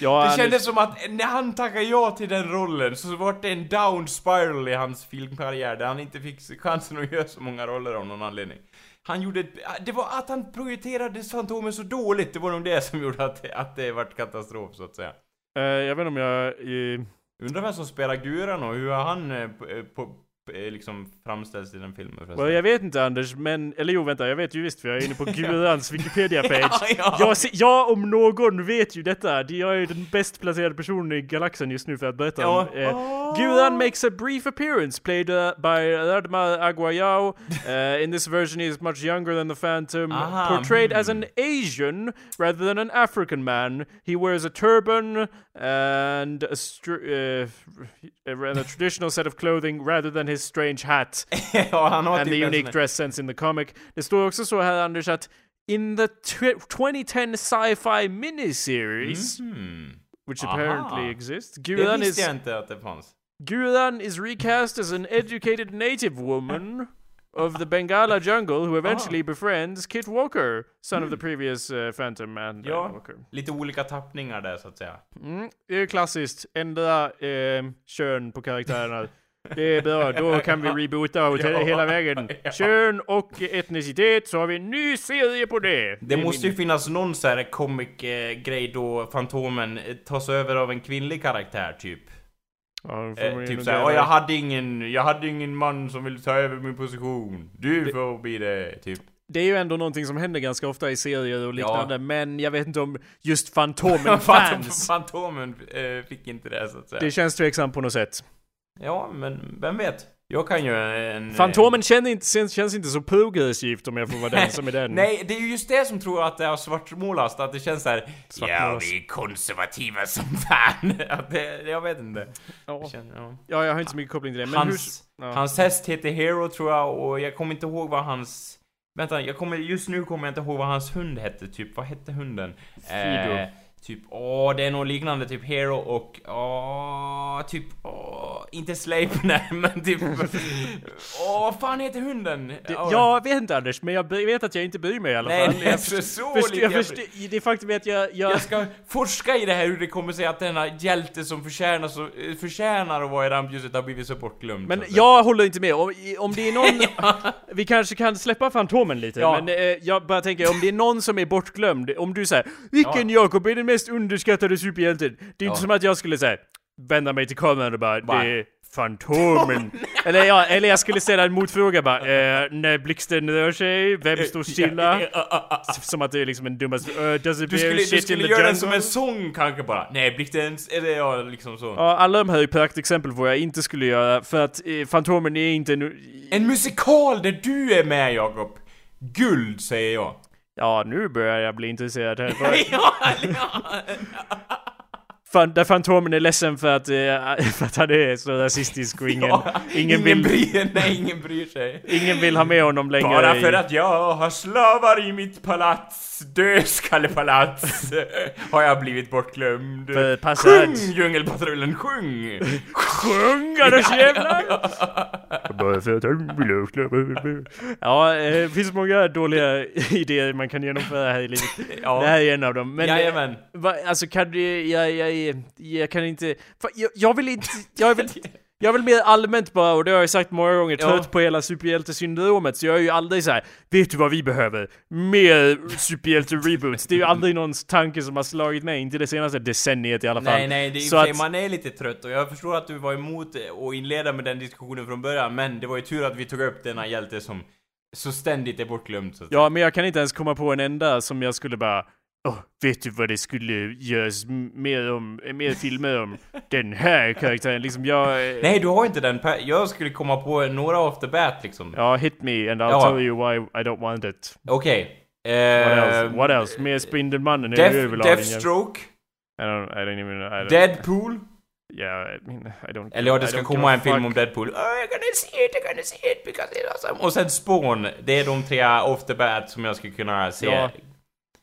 ja, Det kändes som att när han tackade ja till den rollen så var det en down spiral i hans filmkarriär där han inte fick chansen att göra så många roller av någon anledning. Han gjorde ett, det var att han projicerade Fantomen så dåligt, det var nog det som gjorde att, att det vart katastrof så att säga. Eh, jag vet inte om jag... eh, Undrar vem som spelar Guran och hur har han eh, på, liksom framställts i den filmen förresten? well, jag vet inte Anders, men... Eller jo, vänta, jag vet ju visst för jag är inne på Gudans Wikipedia-page. Ja, ja. Jag, jag om någon vet ju detta. Jag är ju den bäst placerade personen i galaxen just nu för att berätta om... Ja. Eh, Gudan makes a brief appearance played uh, by Radma Aguayao. Uh, in this version he is much younger than the Phantom. Aha, Portrayed as hmm. an Asian rather than an African man. He wears a turban and a, uh, and a traditional set of clothing rather than his strange hat. ja, han har and typ the unique dress sense in the comic. Det står också så här Anders att in the tw- 2010 sci-fi miniseries, Mhm. which Aha. apparently exists, Det Guran visste is jag inte att det fanns. Guran is recast as an educated native woman of the Bengala jungle who eventually befriends Kit Walker, son of the previous uh, Phantom and uh, Ja. Walker. Lite olika tappningar där så att säga. Mm, det är klassiskt. Ändra eh, kön på karaktärerna. Det är bra, då kan vi reboota och Ja. hela vägen. Ja. Kön och etnicitet, så har vi en ny serie på det. Det måste min- ju finnas någon så här comic-grej då Fantomen tas över av en kvinnlig karaktär typ. Ja, Eh, typ såhär, göra "Åh, jag det. hade ingen, jag hade ingen man som ville ta över min position. Du får bli det, typ. Det är ju ändå någonting som händer ganska ofta i serier och liknande, Ja. men jag vet inte om just Fantomen Fantom, fans. Fantomen eh, fick inte det så att säga. Det känns tveksamt på något sätt. Ja, men vem vet? Jag kan ju en... eh, Fantomen känner inte, känns, känns inte så progressivt om jag får vara den som är den. Nej, det är ju just det som tror att det har svartmålats, att det känns såhär Ja, vi är konservativa som fan. Att det, jag vet inte. Ja. Jag känner, ja. ja, jag har inte så mycket koppling till det. Men hans, hur... Ja. hans häst heter Hero tror jag och jag kommer inte ihåg vad hans... Vänta, jag kommer, just nu kommer jag inte ihåg vad hans hund hette, typ. Vad hette hunden? Fido. Eh, typ, åh, det är något liknande, typ Hero och, åh, typ, åh, inte Sleipner, men typ, åh, fan heter hunden? Det, Åh. jag vet inte Anders, men jag vet att jag inte bryr mig i alla Nej, fall. det är så, lite jag jag först, det faktum är att jag... jag, Jag ska forska i det här hur det kommer sig att denna hjälte som förtjänar, så, förtjänar att vara i rampljuset har blivit så bortglömd. men jag håller inte med. Om, om det är någon... Vi kanske kan släppa Fantomen lite, Ja. men eh, jag bara tänker om det är någon som är bortglömd, om du säger Vilken Jakob är den mest underskattade superhjälten? Det är Ja. inte som att jag skulle säga Vända mig till kameran och bara, Bara, det är Fantomen. eller, ja, eller jag skulle ställa en motfråga bara. Eh, när blixten rör sig, vem står stilla? som att det är liksom en dummaste... Uh, does it Du skulle, du skulle göra den som en sång kanske bara. Nej, blixten, eller ja, liksom så. Ja, alla de här är praktexempel på vad jag inte skulle göra, för att eh, Fantomen är inte nu... En musikal där du är med Jakob! Guld, säger jag. Ja, nu börjar jag bli intresserad här. ja, ja. Fan, där Fantomen är ledsen för att, eh, för att han är så rasistisk och ingen, Ja, ingen, vill, bryr, nej, ingen bryr sig. ingen vill ha med honom längre. Bara i- för att jag har slavar i mitt palats, dödskallepalats, har jag blivit bortglömd. Passat. Sjung Djungelpatrullen, sjung! Sjunga då jävlar! Bara för att han vill ha Ja, eh, det finns många dåliga idéer man kan genomföra här i livet. Ja. Det här är en av dem. Men, eh, Jajamän. va, alltså kan du, jag, jag, jag kan inte, jag, jag vill inte, jag vill, jag vill mer allmänt bara, och det har jag sagt många gånger, Ja. trött på hela superhjältesyndromet, så jag är ju aldrig så här. vet du vad vi behöver? Mer superhjälte-reboots. Det är ju aldrig någons tanke som har slagit mig, inte det senaste decenniet i alla fall. Nej, nej, det är Så att- man är lite trött och jag förstår att du var emot att inleda med den diskussionen från början, men det var ju tur att vi tog upp denna hjälte som så ständigt är bortglömd så Ja, men jag kan inte ens komma på en enda som jag skulle bara Åh, vet du vad det skulle göras mer om, mer filmer om den här karaktären? Liksom jag... eh, Nej, du har inte den. Jag skulle komma på några off the bat liksom. Ja, hit me and I'll Ja. tell you why I don't want it. Okej. What Eh, else? What else? Mer Spindelmannen är ju överlag Deathstroke, I don't, I don't even... I don't, Deadpool. Yeah, I mean, I don't... Eller ja, det ska komma en film om Deadpool. Oh, I'm gonna see it, I'm gonna see it because it's awesome. Och sen Spawn. Det är de tre off the bat som jag skulle kunna se. Ja.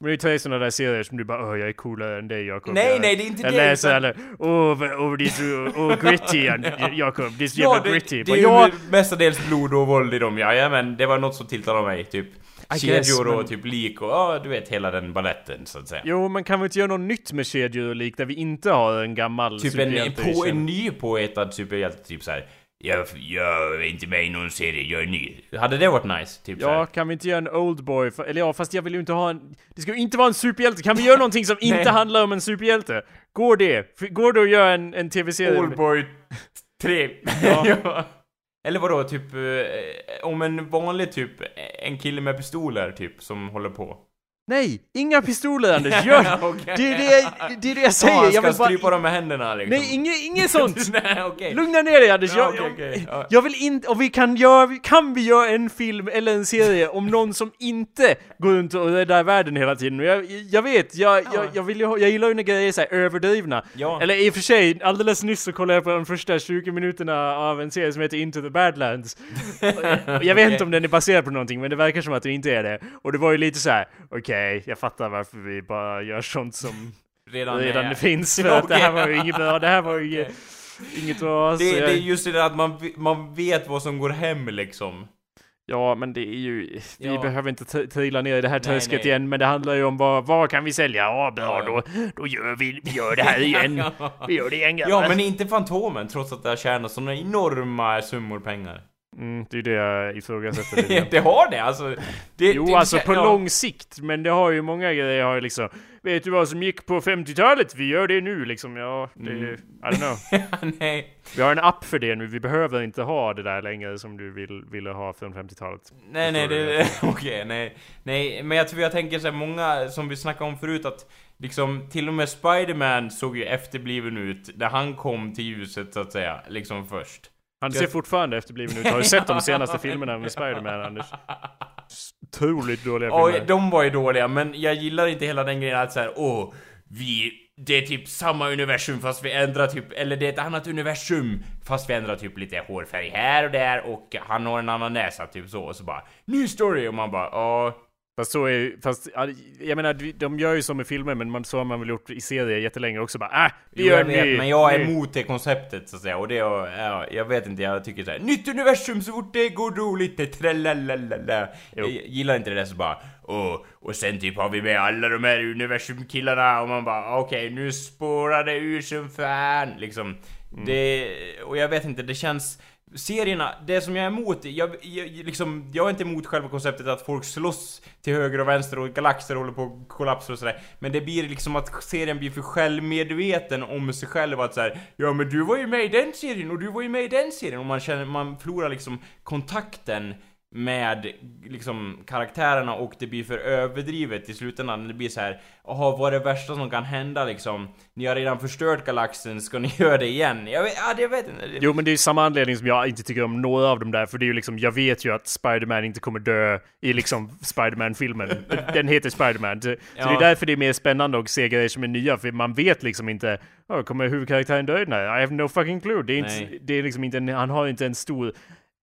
Men det är tre sådana där serier som du bara åh jag är coolare än dig Jakob. Nej, Jag- nej, det är inte jag det, läser utan- alla, åh åh det är så, åh gritty Jakob, det är så Ja, jävla det, gritty. det Bara, är ju ja, mestadels blod och våld i dem, ja, men det var något som tilltalade mig, typ. I guess, Kedjor och typ lik och ja, du vet hela den balletten så att säga. Jo, men kan vi inte göra något nytt med kedjor och lik där vi inte har en gammal Typ en, en, på, en ny påhittad superhjälte, typ såhär jag, jag är inte med i någon serie, jag är ny. Hade det varit nice? Typ Ja, såhär. kan vi inte göra en Oldboy? Eller ja, fast jag vill ju inte ha en... Det ska ju inte vara en superhjälte. Kan vi göra någonting som inte handlar om en superhjälte? Går det? Går det att göra en, en tv-serie? Oldboy 3. Ja. ja. Eller vadå, typ eh, om en vanlig typ, en kille med pistoler typ, som håller på. Nej! Inga pistoler Anders! Gör... Okej. det, är det, det är det jag säger! Han jag ska vill bara... strypa dem med händerna liksom. Nej, inget, inget sånt! Nej, okej. Lugna ner dig Anders! Ja, Jag, okej, okej. Ja. jag vill inte... Och vi kan göra... Kan vi göra en film eller en serie om någon som inte går runt och räddar världen hela tiden? Jag, jag vet, jag, jag, jag, vill jag gillar ju när grejer är så här överdrivna. Ja. Eller i och för sig, alldeles nyss så kollade jag på de första 20 minuterna av en serie som heter Into the Badlands. Jag vet inte om den är baserad på någonting, men det verkar som att det inte är det. Och det var ju lite så här: okej, jag fattar varför vi bara gör sånt som Redan, redan är- finns. För att det här var ju inget bra, det här var ju Okej. inget bra. Det, jag- det är just det där att man, man vet vad som går hem liksom. Ja, men det är ju... Vi Ja. behöver inte trilla ner i det här träsket igen, men det handlar ju om vad, vad kan vi sälja? Ja, bra, Ja. då, då gör vi, vi gör det här igen. Vi gör det igen, Ja, grabbar. men inte Fantomen, trots att det har tjänat såna enorma summor pengar. Mm, det är det jag ifrågasätter lite det har det, alltså. Det, Jo, det, alltså på ja. lång sikt, men det har ju många grejer har ju liksom Vet du vad som gick på 50-talet? Vi gör det nu liksom, ja, det, Mm. I don't know. Nej, Vi har en app för det nu, vi behöver inte ha det där längre som du vill, ville ha från 50-talet. nej, nej, det, okej, nej. Nej, men jag tror jag tänker så här, många, som vi snackade om förut, att liksom till och med Spider-Man såg ju efterbliven ut när han kom till ljuset så att säga, liksom först. Han ser fortfarande efterbliven ut. Har du sett de senaste filmerna med Spider-Man, Anders? Otroligt dåliga Oj, filmer. de var ju dåliga, men jag gillar inte hela den grejen att såhär, åh, vi, det är typ samma universum fast vi ändrar typ, eller det är ett annat universum fast vi ändrar typ lite hårfärg här och där och han har en annan näsa, typ så, och så bara, ny story, och man bara, ja, Fast så är fast ja, jag menar, de- gör ju som i filmer, men man, så har man väl gjort i serier jättelänge också bara äh, vi Jo, gör jag vet, ny, men jag är ny. emot det konceptet så att säga och det är, ja, jag vet inte, jag tycker såhär Nytt universum så fort det går roligt, tralalala. Jag gillar inte det där så bara Åh, och sen typ har vi med alla de här universumkillarna och man bara okej nu spårar det ur som fan liksom Mm. Det, och jag vet inte, det känns serierna, det som jag är emot, jag, jag, liksom, jag är inte emot själva konceptet att folk slåss till höger och vänster och galaxer håller på att kollapsa och sådär. Men det blir liksom att serien blir för självmedveten om sig själv att såhär Ja men du var ju med i den serien och du var ju med i den serien och man känner, man förlorar liksom kontakten med liksom karaktärerna och det blir för överdrivet i slutändan. Det blir så här, jaha vad är det värsta som kan hända liksom? Ni har redan förstört galaxen, ska ni göra det igen? Jag vet, ja, jag vet inte. Jo men det är samma anledning som jag inte tycker om några av dem där, för det är ju liksom, jag vet ju att Spiderman inte kommer dö i liksom Spiderman-filmen. Den heter Spiderman. Så, ja. det är därför det är mer spännande att se grejer som är nya, för man vet liksom inte, oh, kommer huvudkaraktären dö? Nej, I have no fucking clue. Det är, inte, det är liksom inte en, han har inte en stor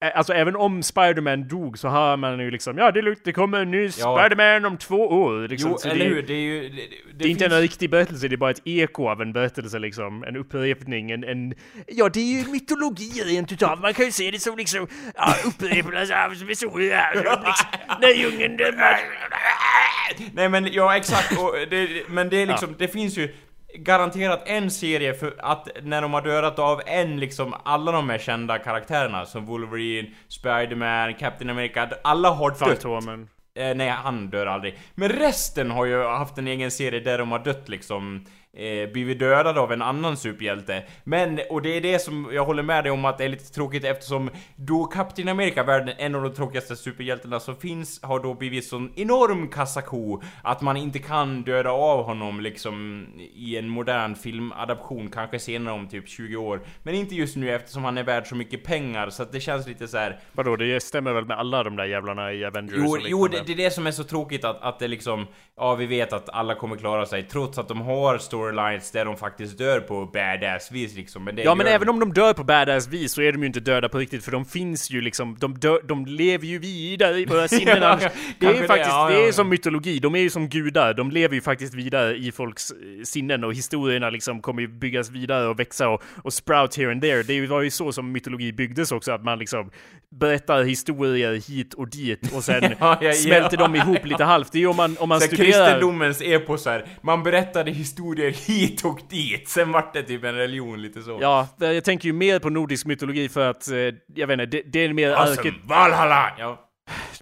Alltså även om Spiderman dog så har man ju liksom Ja det, är det kommer en ny ja. Spiderman om två år liksom. Jo, eller hur? Det är ju... Det, det, det är inte en riktig berättelse, det är bara ett eko av en berättelse liksom. En upprepning, en... en ja det är ju mytologi rent utav. Man kan ju se det som liksom... Ja, upprepning av historia. Liksom, när djungeln dömer. Nej men ja exakt, och det, men det är liksom, ja. det finns ju garanterat en serie för att när de har dödat av en liksom alla de här kända karaktärerna som Wolverine, Spiderman, Captain America, alla har dött. Fantomen. Eh, nej, han dör aldrig. Men resten har ju haft en egen serie där de har dött liksom eh, blivit dödad av en annan superhjälte. Men, och det är det som jag håller med dig om att det är lite tråkigt eftersom då Captain America, världen, en av de tråkigaste superhjältarna som finns, har då blivit sån enorm kassako att man inte kan döda av honom liksom i en modern filmadaption, kanske senare om typ 20 år. Men inte just nu eftersom han är värd så mycket pengar så att det känns lite så här. Vadå, det stämmer väl med alla de där jävlarna i Avengers? Jo, jo det, det, är det som är så tråkigt att, att det liksom, ja vi vet att alla kommer klara sig trots att de har storylines där de faktiskt dör på badass vis liksom. Men ja men de... även om de dör på badass vis så är de ju inte döda på riktigt för de finns ju liksom, de, dö, de lever ju vidare i våra sinnen. ja, det är ju faktiskt, ja, det är som mytologi, de är ju som gudar, de lever ju faktiskt vidare i folks eh, sinnen och historierna liksom kommer ju byggas vidare och växa och, och sprout here and there. Det var ju så som mytologi byggdes också, att man liksom berättar historier hit och dit och sen smälter de ihop lite halvt. Det är ju om man, om man så studerar... kristendomens eposar, man berättade historier hit och dit, sen vart det typ en religion lite så. Ja, jag tänker ju mer på nordisk mytologi för att, eh, jag vet inte, det, det är mer... Alltså, arke... Valhalla! Ja.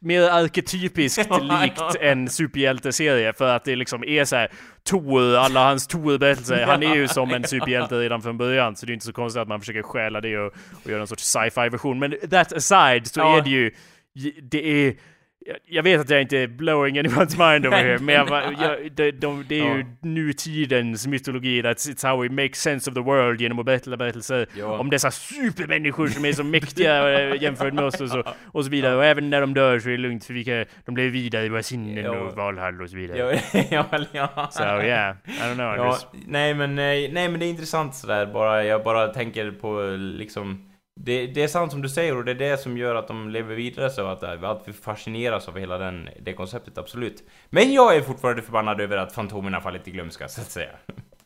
Mer arketypiskt likt en superhjälteserie för att det liksom är så här Tor, alla hans Tor-berättelser, han är ju som en superhjälte redan från början så det är inte så konstigt att man försöker stjäla det och, och göra en sorts sci-fi version. Men that aside så ja. är det ju, det är jag vet att jag inte är blowing anyone's mind over here, men jag, jag, de, de, det är ju nutidens mytologi, that's it's how we make sense of the world genom att berätta berättelser ja. om dessa supermänniskor som är så mäktiga eh, jämfört med oss och så, och så vidare. Och även när de dör så är det lugnt för vi kan, de lever vidare i våra sinnen ja. och Valhall och så vidare. Ja, ja, So yeah, I don't know. Ja, nej men, nej, nej men det är intressant sådär bara, jag bara tänker på liksom det, det, är sant som du säger och det är det som gör att de lever vidare så att, eh, att vi fascineras av hela den, det konceptet, absolut. Men jag är fortfarande förbannad över att Fantomen har fallit i glömska, så att säga.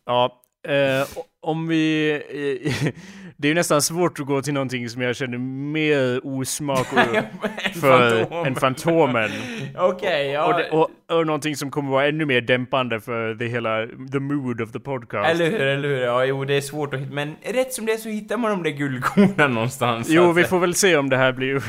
Ja, eh, om vi... Eh, det är ju nästan svårt att gå till någonting som jag känner mer osmak för Fantomen. än Fantomen. Okej, okay, ja. Och, och, och, någonting som kommer vara ännu mer dämpande för det hela, the mood of the podcast. Eller hur, eller hur. Ja, jo, det är svårt att hitta, men rätt som det är så hittar man de där guldkornen någonstans. Jo, vi får väl se om det här blir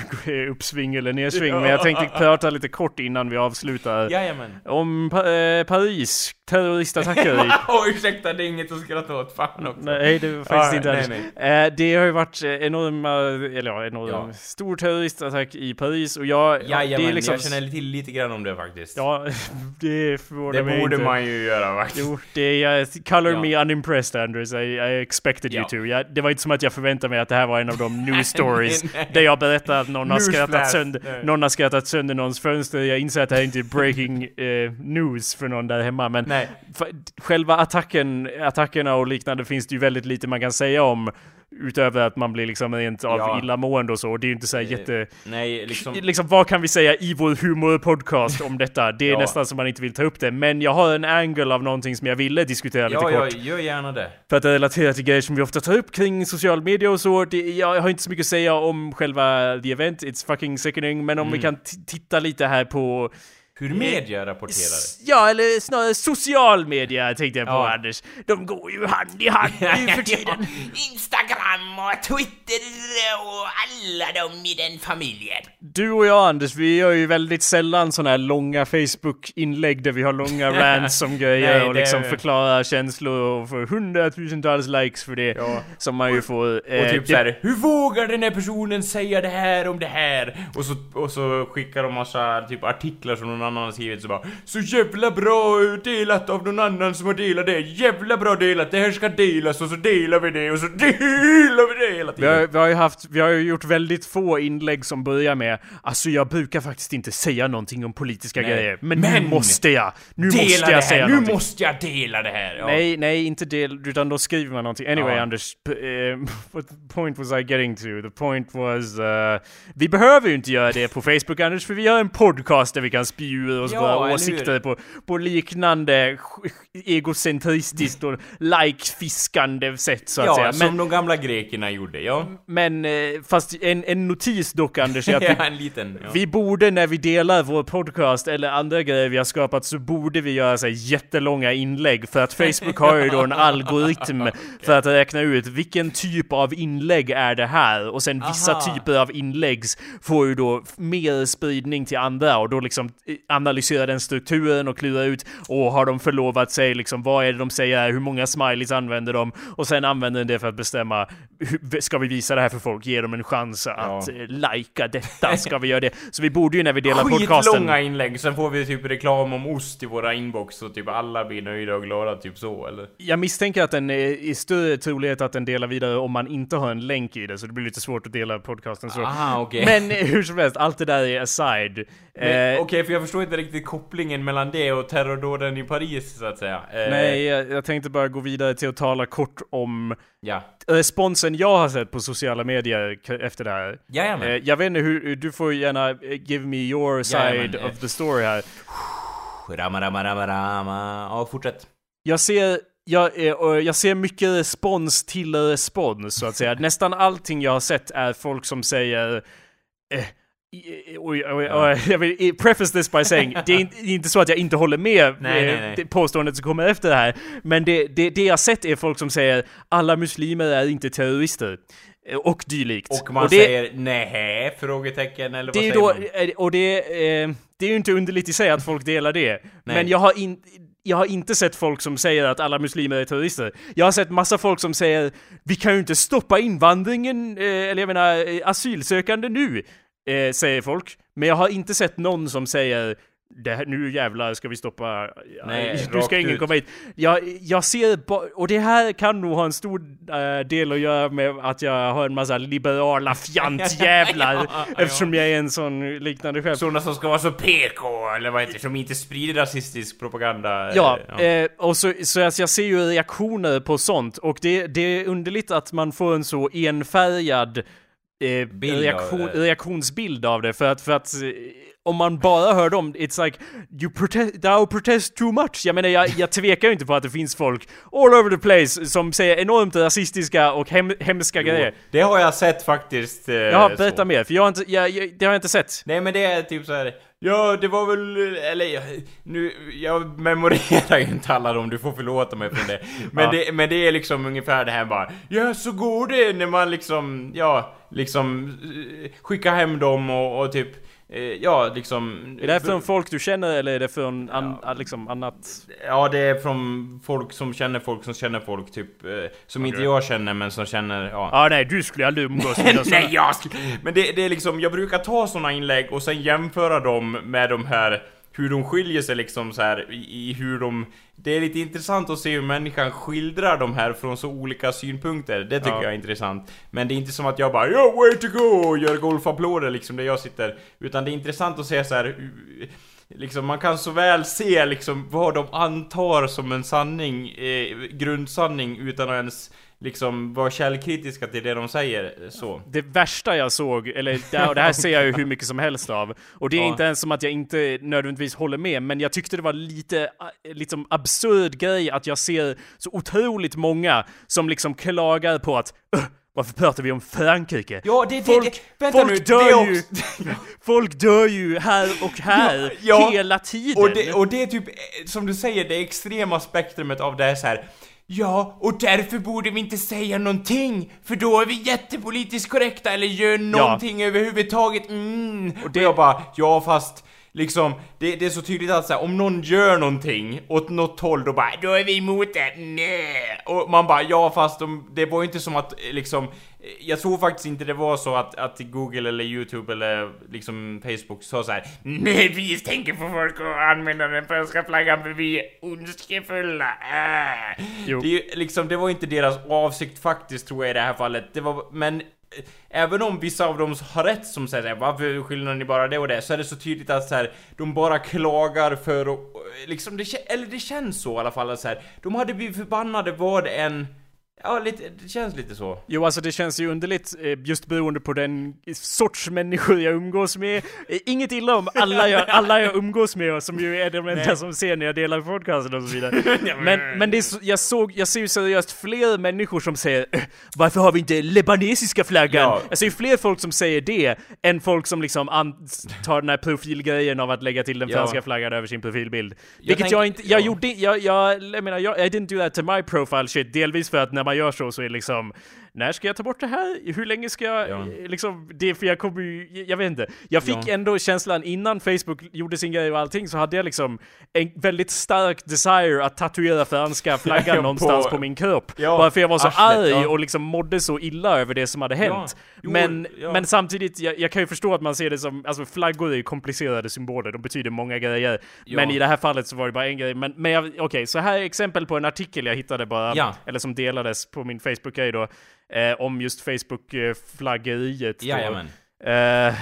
uppsving eller nedsving, ja. men jag tänkte prata lite kort innan vi avslutar. Jajamän. Om pa äh, Paris, terroristattacker. Ursäkta, det är inget att skratta åt. Fan också. Nej, det var faktiskt inte nej, nej. Eh, Det har ju varit enorma, eller ja, enorm ja. stor terroristattack i Paris och jag... Jajamän, det är liksom... jag känner till lite grann om det faktiskt. Ja, det förvånar mig inte. Det borde man ju göra faktiskt. Jo, det är... Uh, color ja. me unimpressed Andrews, I, I expected you to. Jag, det var inte som att jag förväntade mig att det här var en av de news stories där jag berättar att någon har, skrattat sönder, någon har skrattat sönder någons fönster. Jag inser att det här inte är breaking uh, news för någon där hemma, men Nej. själva attacken, attackerna och liknande finns det ju väldigt lite man kan säga om. Utöver att man blir liksom rent av ja. illamående och så. Det är ju inte så här jätte... Nej, liksom... liksom... vad kan vi säga i vår humorpodcast om detta? Det är ja. nästan som man inte vill ta upp det. Men jag har en angle av någonting som jag ville diskutera lite ja, kort. Ja, gör gärna det. För att relatera till grejer som vi ofta tar upp kring social media och så. Det, jag har inte så mycket att säga om själva the event. It's fucking sickening. Men om mm. vi kan titta lite här på Hur media rapporterar? Ja, eller snarare social media tänkte jag på Ja. Anders. De går ju hand i hand nu för tiden. Instagram och Twitter och alla de i den familjen. Du och jag Anders, vi gör ju väldigt sällan såna här långa Facebook-inlägg där vi har långa rants om grejer Nej, och liksom förklarar känslor och får hundratusentals likes för det. Ja. Som man ju får. Och eh, typ det- såhär, hur vågar den här personen säga det här om det här? Och så, och så skickar de massa typ artiklar som någon annan har skrivit så bara Så jävla bra delat av någon annan som har delat det, jävla bra delat, det här ska delas och så delar vi det och så delar vi det hela Vi har, tiden. vi har ju haft, vi har ju gjort väldigt få inlägg som börjar med Alltså jag brukar faktiskt inte säga någonting om politiska Nej. grejer, men, Men nu måste jag! Nu måste jag här, säga nu någonting. måste jag dela det här! Ja. Nej, nej, inte del, utan då skriver man någonting. Anyway, Ja. Anders, eh, what point was I getting to? The point was, uh, vi behöver ju inte göra det på Facebook, Anders, för vi har en podcast där vi kan spy ur oss Ja, våra åsikter på, på liknande egocentristiskt och like-fiskande sätt, så att Ja, säga. som Men, de gamla grekerna gjorde, ja. men eh, fast en, en notis dock, Anders, att vi ja, en liten. Ja. vi borde när vi delar vår podcast eller andra grejer vi har skapat så borde vi göra så jättelånga inlägg för att Facebook har ju då en algoritm för att räkna ut vilken typ av inlägg är det här och sen vissa Aha. typer av inlägg får ju då mer spridning till andra och då liksom eh, analysera den strukturen och klura ut och har de förlovat sig liksom vad är det de säger här, hur många smileys använder de och sen använder den det för att bestämma ska vi visa det här för folk, ge dem en chans att Ja. eh, lajka detta, ska vi göra det? Så vi borde ju när vi delar podcasten... Skitlånga inlägg, sen får vi typ reklam om ost i våra inbox och typ alla blir nöjda och glada, typ så eller? Jag misstänker att den är i större trolighet att den delar vidare om man inte har en länk i det, så det blir lite svårt att dela podcasten så. Aha, okej. Men eh, hur som helst, allt det där är aside. Eh, Okej, för jag förstår inte riktigt kopplingen mellan det och terrordåden i Paris, så att säga. Eh, Nej, jag, jag tänkte bara gå vidare till att tala kort om Ja. responsen jag har sett på sociala medier efter det här. Jajamän. Eh, jag vet inte hur, du får gärna eh, give me your side Jajamän, eh. of the story här. Rama, rama, rama, rama. Ja, fortsätt. Jag ser, jag, eh, jag ser mycket respons till respons så att säga. Nästan allting jag har sett är folk som säger eh, Oj, oj, oj, jag vill preface this by saying, det är inte, så att jag inte håller med Nej, eh, nej, nej. det påståendet som kommer efter det här. Men det, det, det jag sett är folk som säger alla muslimer är inte terrorister. eh, Och dylikt. Och man det, säger nej frågetecken eller vad det är säger då, man? eh, och det, eh, det är ju inte underligt i sig att folk delar det. Men jag har, in, jag har inte sett folk som säger att alla muslimer är terrorister. Jag har sett massa folk som säger vi kan ju inte stoppa invandringen, eller jag menar asylsökande nu, eh, säger folk. Men jag har inte sett någon som säger det här, nu jävlar ska vi stoppa, Nej, nu rakt ska ingen ut. komma hit. Jag, jag ser och det här kan nog ha en stor eh, del att göra med att jag har en massa liberala fjantjävlar Ja, ja. eftersom jag är en sån liknande själv. Sådana som ska vara så PK, eller vad heter det, som inte sprider rasistisk propaganda. eh, Ja, Eh, och så, så att jag ser ju reaktioner på sånt och det, det är underligt att man får en så enfärgad eh, reaktion, reaktionsbild av det för att, för att eh, om man bara hör dem, it's like you protest, thou protest too much. Jag menar, jag, jag tvekar ju inte på att det finns folk all over the place som säger enormt rasistiska och hem, hemska grejer. Jo, det har jag sett faktiskt. Eh, Ja, så. berätta mer, för jag har inte, jag, jag, det har jag inte sett. Nej men det är typ så här. Ja, det var väl, eller jag- nu, jag memorerar ju inte alla dem, du får förlåta mig för det. Men, Ja. det, men det är liksom ungefär det här bara, ja så går det när man liksom, ja, liksom eh, skickar hem dem och, och typ, ja liksom... Är det från folk du känner eller är det från an, liksom annat? Ja, det är från folk som känner folk som känner folk, typ, eh, som inte jag känner men som känner, ja. Ja, nej, du skulle aldrig umgås med Nej, jag sk- Men det, det är liksom, jag brukar ta såna inlägg och sen jämföra dem med de här hur de skiljer sig liksom så här i, i hur de... Det är lite intressant att se hur människan skildrar de här från så olika synpunkter. Det tycker Ja. jag är intressant. Men det är inte som att jag bara Yo, way to go! och gör golfapplåder liksom där jag sitter. Utan det är intressant att se så här hur- Liksom man kan så väl se liksom vad de antar som en sanning, eh, grundsanning utan att ens liksom vara källkritiska till det de säger. Så. det värsta jag såg, eller det, och det här ser jag ju hur mycket som helst av. Och det är Ja. inte ens som att jag inte nödvändigtvis håller med, men jag tyckte det var lite äh, liksom absurd grej att jag ser så otroligt många som liksom klagar på att "Ugh, Varför pratar vi om Frankrike? Ja, det, det, Folk, det, folk nu, dör ju! Folk dör ju här och här, Ja, ja. hela tiden! Och det, och det är typ, eh, som du säger, det extrema spektrumet av det är så här. Ja, och därför borde vi inte säga någonting, för då är vi jättepolitiskt korrekta eller gör någonting överhuvudtaget, mm. Och, det- jag bara, ja fast Liksom, det, det är så tydligt att så här, om någon gör någonting åt något håll då bara då är vi emot det, nej! Och man bara ja fast de, det var ju inte som att liksom Jag tror faktiskt inte det var så att, att Google eller Youtube eller liksom Facebook sa så här Nej vi tänker på folk och använder den franska flaggan för vi är ondskefulla, äh. Jo. Det, är liksom, det var inte deras avsikt faktiskt tror jag i det här fallet, det var, men eh, Även om vissa av dem har rätt som säger såhär, varför skyller ni bara det och det? Så är det så tydligt att så här, de bara klagar för att, liksom det, eller det känns så i alla fall att så här, de hade blivit förbannade vad än, ja lite, det känns lite så. Jo, alltså det känns ju underligt eh, just beroende på den sorts människor jag umgås med. Eh, Inget illa om alla jag, alla jag umgås med som ju är de enda som ser när jag delar podcasten och så vidare. Men, men det är jag, såg, jag ser ju seriöst fler människor som säger "Eh, Varför har vi inte libanesiska flaggan? Ja. Jag ser ju fler folk som säger det än folk som liksom tar den här profilgrejen av att lägga till den Ja. franska flaggan över sin profilbild. Vilket tänk- jag inte, jag ja. gjorde, jag, jag, jag menar, jag, I didn't do that to my profile shit, delvis för att när man gör så så är det liksom när ska jag ta bort det här? Hur länge ska jag, Ja. liksom, det, för jag kommer ju, jag vet inte. Jag fick Ja. ändå känslan innan Facebook gjorde sin grej och allting så hade jag liksom en väldigt stark desire att tatuera franska flaggan Ja, någonstans på, på- min kropp. Ja, bara för jag var så arslet, arg ja. och liksom mådde så illa över det som hade hänt. Jo, men, men samtidigt, jag, jag kan ju förstå att man ser det som, alltså flaggor är ju komplicerade symboler, de betyder många grejer. Men i det här fallet så var det bara en grej. Men, men okej, så här är exempel på en artikel jag hittade bara, eller som delades på min Facebook-grej då, eh, om just Facebook-flaggeriet. då. Jajamän. Uh,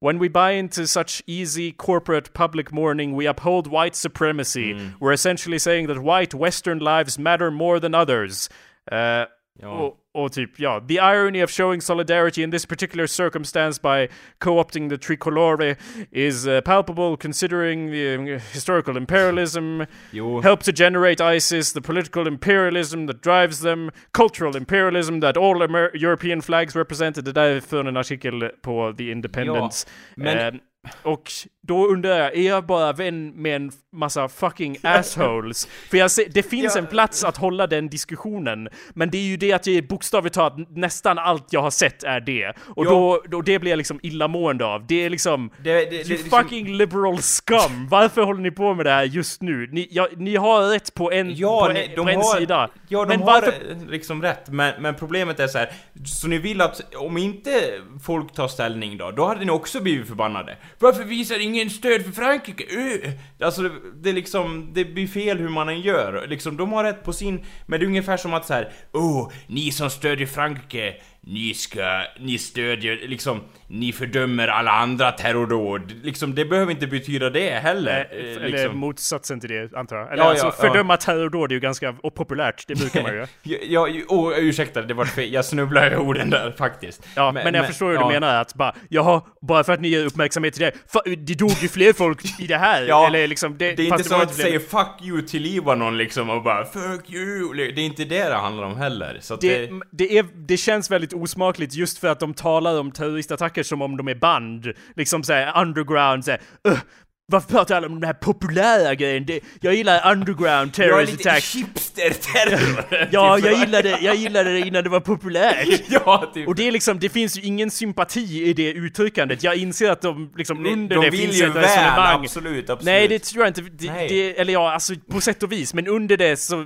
when we buy into such easy corporate public mourning, we uphold white supremacy. We're essentially saying that white Western lives matter more than others. Uh, Ja. och, och typ, ja. The irony of showing solidarity in this particular circumstance by co-opting the tricolore is uh, palpable considering the um, historical imperialism, Jo. help to generate ISIS, the political imperialism that drives them, cultural imperialism that all Amer- European flags represent. Det där är från en artikel på The Independent. men- Eh, och då undrar jag, är jag bara vän med en massa fucking assholes? För jag ser, det finns en plats att hålla den diskussionen, men det är ju det att jag bokstavligt talat nästan allt jag har sett är det. Och då, då, det blir jag liksom illamående av. Det är liksom, Det, det, det, you liksom- fucking liberal scum! Varför håller ni på med det här just nu? Ni, ja, ni har rätt på en, Ja, på, en- de på en har, sida. Ja, de men har varför... liksom rätt, men, men problemet är så här. Så ni vill att, om inte folk tar ställning då, då hade ni också blivit förbannade. Varför visar ingen stöd för Frankrike? Uh. Alltså, det, det är liksom, det blir fel hur man än gör. Liksom, de har rätt på sin, men det är ungefär som att så här. Åh, ni som stödjer Frankrike, ni ska, ni stödjer, liksom, ni fördömer alla andra terrordåd. Liksom, det behöver inte betyda det heller. Eh, eh, Eller liksom. motsatsen till det, antar jag. Eller Ja, alltså, ja, ja. fördöma terrordåd är ju ganska populärt, det brukar man ju. Ja, ja, oh, ursäkta, det var fel. Jag snubblade över orden där faktiskt. Ja, men, jag förstår hur ja. du menar att bara, jaha, bara för att ni ger uppmärksamhet till det, fa- det dog ju fler folk i det här, Ja, eller liksom det... Det är inte så att du säger 'fuck you' till Libanon liksom och bara 'fuck you' Det är inte det det handlar om heller. Så det... det, det, är, det känns väldigt osmakligt just för att de talar om terroristattacker som om de är band. Liksom såhär underground, såhär, "Ugh, varför pratar alla om den här populära grejen? Det, jag gillar underground Jag är terrorist lite attacks. hipster-terror! Ja, Typ jag gillade, jag gillade det innan det var populärt. ja, typ. Och det är liksom, det finns ju ingen sympati i det uttryckandet. Jag inser att de liksom under de det finns ett väl, resonemang. absolut, absolut. Nej, det tror jag inte. Det, det, eller ja, alltså på sätt och vis. Men under det så...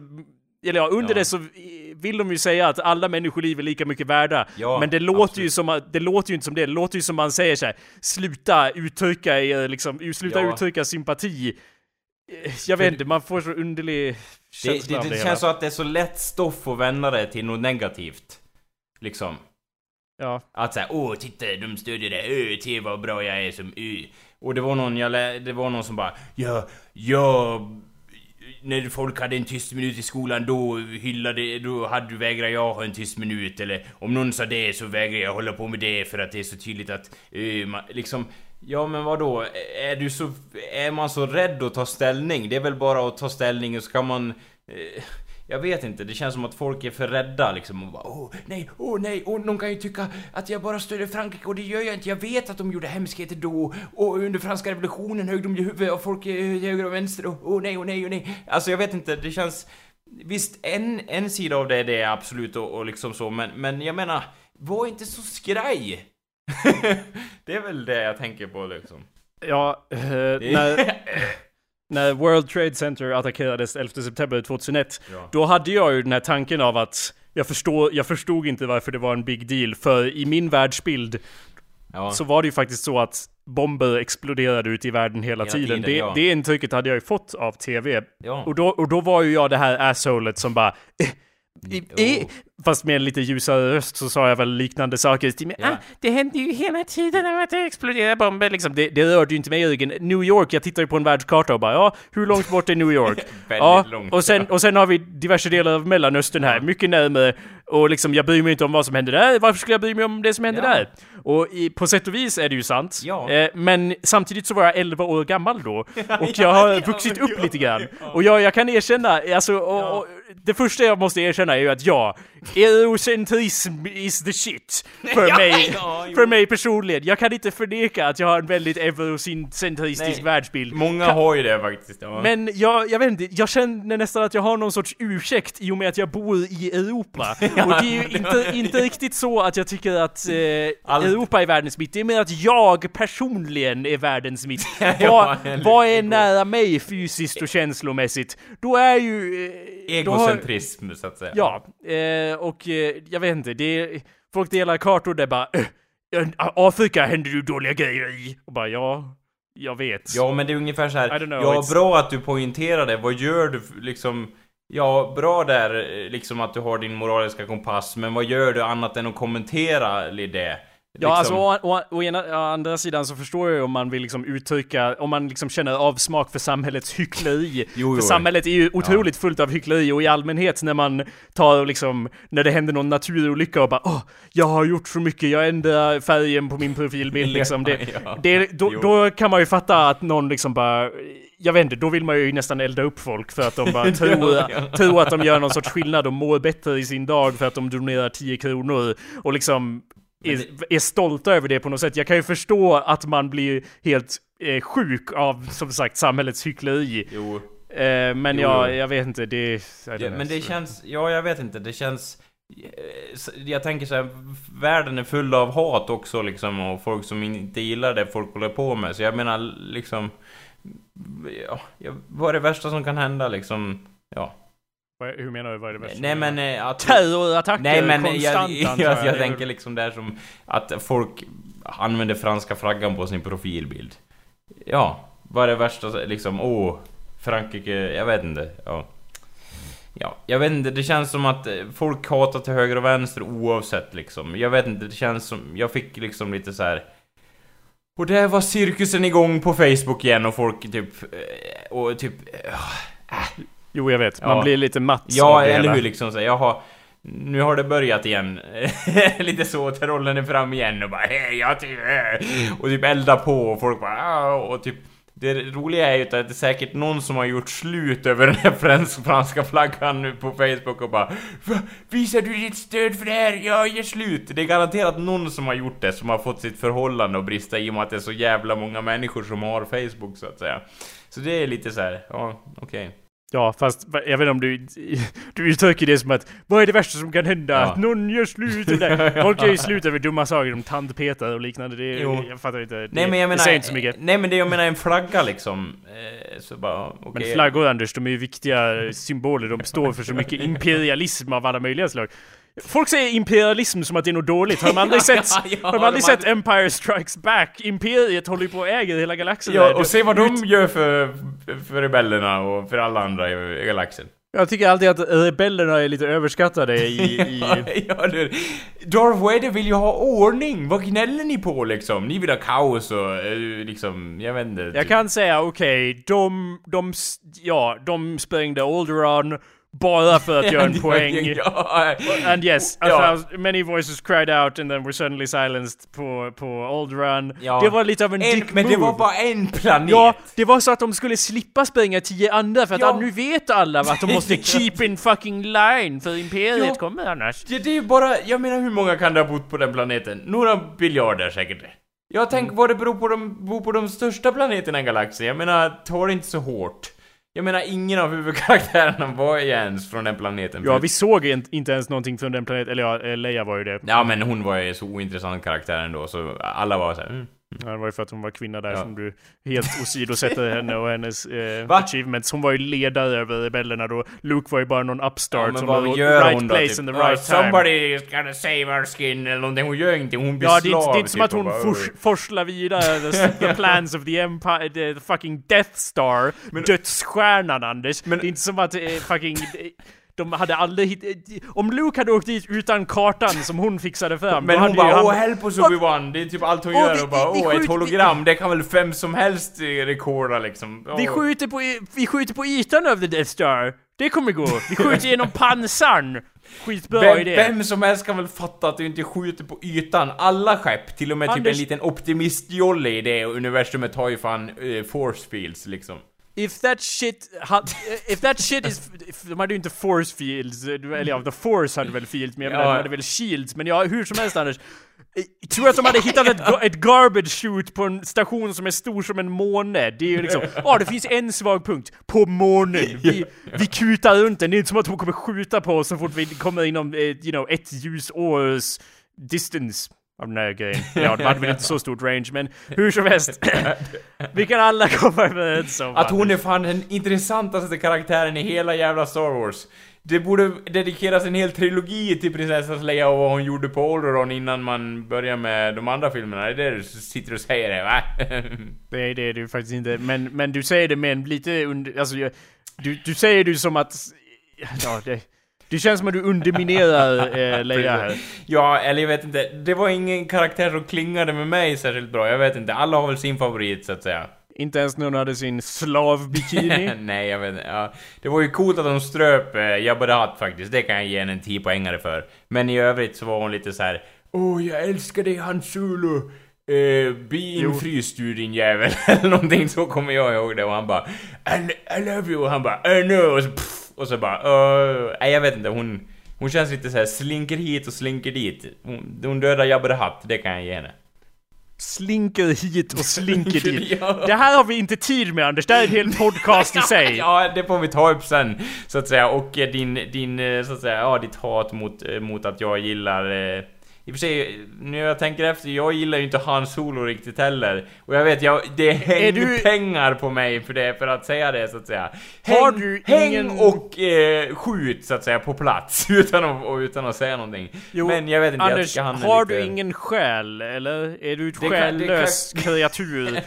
Eller ja, under Ja. det så vill de ju säga att alla människoliv är lika mycket värda. Ja, men det låter ju som att, det låter ju inte som det. Det låter ju som man säger såhär, sluta uttrycka liksom, sluta Ja. uttrycka sympati. Eh, Jag vet inte, man får så underlig Det, känsla det, av det det känns hela. att det är så lätt stoff att vända det till något negativt. Liksom. Ja. Att säga åh titta de stödjer det, öh till vad bra jag är som ö. Och det var någon jag lä- det var någon som bara ja, ja när folk hade en tyst minut i skolan då hyllade, då hade, vägrade jag ha en tyst minut eller om någon sa det så vägrade jag hålla på med det för att det är så tydligt att uh, man, liksom Ja men vad då? Är du så... Är man så rädd att ta ställning? Det är väl bara att ta ställning och så kan man... Uh, jag vet inte, det känns som att folk är för rädda liksom och bara åh nej, åh nej, åh någon kan ju tycka att jag bara stödjer Frankrike och det gör jag inte. Jag vet att de gjorde hemskheter då och under franska revolutionen högg de ju huvudet av folk eh, höger och vänster och åh nej, åh nej, åh nej. Alltså jag vet inte, det känns Visst, en, en sida av det, det är absolut och, och liksom så, men, men jag menar, var inte så skraj! det är väl det jag tänker på liksom. Ja, eh, när, när World Trade Center attackerades 11 september 2001, Ja. då hade jag ju den här tanken av att jag, förstår, jag förstod inte varför det var en big deal, för i min världsbild Ja. så var det ju faktiskt så att bomber exploderade ute i världen hela, Hela tiden. tiden, det, ja. det intrycket hade jag ju fått av TV. Ja. Och, då, och då var ju jag det här assholet som bara eh, i, Jo. Fast med en lite ljusare röst så sa jag väl liknande saker. Typ, Ja. ah, det hände ju hela tiden att det exploderar bomber liksom. Det, det rörde ju inte mig i ryggen. New York, jag tittar ju på en världskarta och bara ja, hur långt bort är New York? ja, långt. och sen, och sen har vi diverse delar av Mellanöstern här, mycket närmare. Och liksom, jag bryr mig inte om vad som händer där. Varför skulle jag bry mig om det som händer Ja. där? Och i, på sätt och vis är det ju sant. Ja. Eh, men samtidigt så var jag 11 år gammal då. Och jag har ja, vuxit ja, upp ja. lite grann. Och jag, jag kan erkänna, alltså, och, Ja. och, det första jag måste erkänna är ju att ja, eurocentrism is the shit. För Ja, mig, ja, för mig personligen. Jag kan inte förneka att jag har en väldigt eurocentristisk världsbild. Många Kan- har ju det faktiskt. Ja. Men jag, jag vet inte, jag känner nästan att jag har någon sorts ursäkt i och med att jag bor i Europa. och det är ju inte, inte riktigt så att jag tycker att eh, Allt- Europa är världens mitt, det är mer att jag personligen är världens mitt. Ja, vad, vad är nära mig fysiskt och känslomässigt? Då är ju... Eh, då har- Egocentrism, så att säga. Ja, eh, och eh, jag vet inte, det är, folk delar kartor där bara eh, Afrika händer ju dåliga grejer i. Och bara ja, jag vet. Ja, men det är ungefär så här. know, Ja, it's- bra att du poängterar det. Vad gör du liksom? Ja, bra där eh, liksom att du har din moraliska kompass, men vad gör du annat än att kommentera li- det? Ja, Liksom- alltså å, å, å, ena, å andra sidan så förstår jag ju om man vill liksom uttrycka, om man liksom känner avsmak för samhällets hyckleri. Jo, För jo. samhället är ju otroligt fullt av hyckleri och i allmänhet när man tar och liksom, när det händer någon naturolycka och bara åh, jag har gjort så mycket, jag ändrar färgen på min profilbild liksom. Det, Ja, det, då, då kan man ju fatta att någon liksom bara jag vet inte, då vill man ju nästan elda upp folk för att de bara tror, Ja. tror att de gör någon sorts skillnad och mår bättre i sin dag för att de donerar 10 kronor och liksom är, är stolta över det på något sätt. Jag kan ju förstå att man blir helt eh, sjuk av, som sagt, samhällets hyckleri. Jo. Eh, men Jo, jag, jag vet inte, det... Ja, know. men det känns, ja jag vet inte, det känns... eh, Jag tänker så här, världen är full av hat också liksom och folk som inte gillar det folk håller på med. Så jag menar liksom... Ja, ja, vad är det värsta som kan hända liksom? Ja. Hur menar du, vad är det värsta? Nej men eh, att... Terrorattacker Nej men jag, konstant jag, antar jag, jag. tänker liksom där som att folk använder franska flaggan på sin profilbild. Ja, vad är det värsta liksom? Åh, Frankrike, jag vet inte. Ja. Ja, jag vet inte, det känns som att eh, folk hatar till höger och vänster oavsett liksom. Jag vet inte, det känns som, jag fick liksom lite så här. Och där var cirkusen igång på Facebook igen och folk typ, eh, och typ, eh, Jo, jag vet. Man Ja. blir lite matt Ja, eller hela. hur liksom så. Har... Nu har det börjat igen. Lite så, trollen är fram igen och bara hej, jag typ... eh." Och typ elda på och folk bara "Ah", och typ... Det roliga är ju att det är säkert någon som har gjort slut över den här frans- franska flaggan nu på Facebook och bara "Va? Visar du ditt stöd för det här? Jag gör slut! Det är garanterat någon som har gjort det, som har fått sitt förhållande att brista i och med att det är så jävla många människor som har Facebook så att säga. Så det är lite så här, ja, okej. Ja, fast jag vet inte om du... Du uttrycker det som att vad är det värsta som kan hända? Ja. Att någon gör slut eller? Folk gör ju slut över dumma saker, de tandpetar och liknande. Det, Jo. jag fattar inte. Det, Nej men jag menar... det säger inte så mycket. Nej men det jag menar en flagga liksom. Eh, så bara, okej. Men flaggor Anders, de är ju viktiga symboler. De står för så mycket imperialism av alla möjliga slag. Folk säger imperialism som att det är något dåligt. Har de aldrig sett, Ja, har de aldrig de sett Empire Strikes Back? Imperiet håller ju på och äger hela galaxen Ja, där. och se vad de gör för, för rebellerna och för alla andra i, galaxen. Jag tycker alltid att rebellerna är lite överskattade i... i... ja, du. Darth Vader vill ju ha ordning! Vad gnäller ni på liksom? Ni vill ha kaos och eh, liksom, jag vet inte. Jag typ. kan säga okej, de, de, s- ja, de sprängde Alderaan, Bara för att göra en poäng. And yes, Ja. many voices cried out and then were suddenly silenced på, på Old Run. Ja. Det var lite av en, en, dick men det var bara en planet! Ja, det var så att de skulle slippa spränga tio andra för att Ja. ah, nu vet alla att de måste keep in fucking line för imperiet Ja. kommer annars. Det, det är bara, jag menar hur många kan det ha bott på den planeten? Några biljarder säkert. Jag tänker vad det beror på de, bor på de största planeterna i galaxen. Jag menar, ta det inte så hårt. Jag menar, ingen av huvudkaraktärerna var ju ens från den planeten. Ja, vi såg in, inte ens någonting från den planeten, eller ja, eh, Leia var ju det. Ja, men hon var ju så ointressant karaktär ändå, så alla var så här, mm. Ja, det var ju för att hon var kvinna där Ja. som du helt åsidosätter henne och hennes eh, achievements. Hon var ju ledare över rebellerna då. Luke var ju bara någon upstart Ja, men som var right hon då? place Typ, in the "Oh, right time. Somebody is gonna save our skin eller någonting. Hon gör ingenting, hon blir Ja, det är, inte, slav, det är inte som typ, att hon bara, fors, forslar vidare the, the plans of the Empire, the, the fucking Death Star, dödsstjärnan Anders. Men- det är inte som att eh, fucking... De hade aldrig eh, Om Luke hade åkt dit utan kartan som hon fixade fram, Men hon bara han- åh help oss Obi-Wan, det är typ allt hon Åh, gör vi- och bara vi- vi åh ett hologram, det kan väl vem som helst eh, rekorda liksom. Vi skjuter, på, vi skjuter på ytan av the Death Star. Det kommer gå. Vi skjuter genom pansarn. Skitbra vem, idé. vem som helst kan väl fatta att du inte skjuter på ytan. Alla skepp, till och med typ Anders- en liten optimistjolle i det universumet har ju fan eh, force fields liksom. If that shit ha, If that shit is... De hade ju inte force fields, eh, eller ja, the force hade väl fields, men Ja. de hade väl shields, men ja, hur som helst Anders. Eh, Tror att de hade hittat ett, ett garbage chute på en station som är stor som en måne? Det är ju liksom, ja det finns en svag punkt, på månen. Vi, vi kutar runt den, det är inte som att de kommer skjuta på oss så fort vi kommer inom, eh, you know, ett ljusårs distance av den här grejen. Ja, de hade väl inte så stort range, men hur som helst. vi kan alla komma överens om Att hon är fan den intressantaste karaktären i hela jävla Star Wars. Det borde dedikeras en hel trilogi till prinsessan Leia och vad hon gjorde på Alderaan innan man börjar med de andra filmerna. Det är det du sitter och säger det, va? Nej det är det faktiskt inte, men, men du säger det med en lite under, alltså du, du säger det som att, ja det, det känns som att du underminerar eh, Leia här. Ja, eller jag vet inte. Det var ingen karaktär som klingade med mig särskilt bra. Jag vet inte. Alla har väl sin favorit, så att säga. Inte ens någon hade sin slavbikini. Nej, jag vet inte. Ja. Det var ju coolt att de ströp eh, Jabba the Hutt faktiskt. Det kan jag ge henne en 10 poängare för. Men i övrigt så var hon lite så här. Åh, jag älskar dig Han Solo. Uh, be infryst du din jävel. Eller någonting så kommer jag ihåg det. Och han bara I, I love you. Och han bara I know. Och så, pff, och så bara uh, Nej, jag vet inte. Hon, hon känns lite så här slinker hit och slinker dit. Hon, hon dödar Jabba the Hutt. Det kan jag ge henne. Slinker hit och slinker dit. Ja. Det här har vi inte tid med Anders, det här är en hel podcast i sig. Ja, det får vi ta upp sen, så att säga. Och eh, din, din eh, så att säga, ja, ditt hat mot, eh, mot att jag gillar... eh, I och för sig, nu jag tänker efter, jag gillar ju inte Han Solo riktigt heller. Och jag vet, jag, det hänger du- pengar på mig för det, för att säga det så att säga. Har häng, du häng ingen- och eh, skjut så att säga på plats, utan att, och utan att säga någonting. Jo, Men jag vet inte, jag Anders, tycker han har lite... du ingen själ, eller? Är du ett Det kan- kreatur?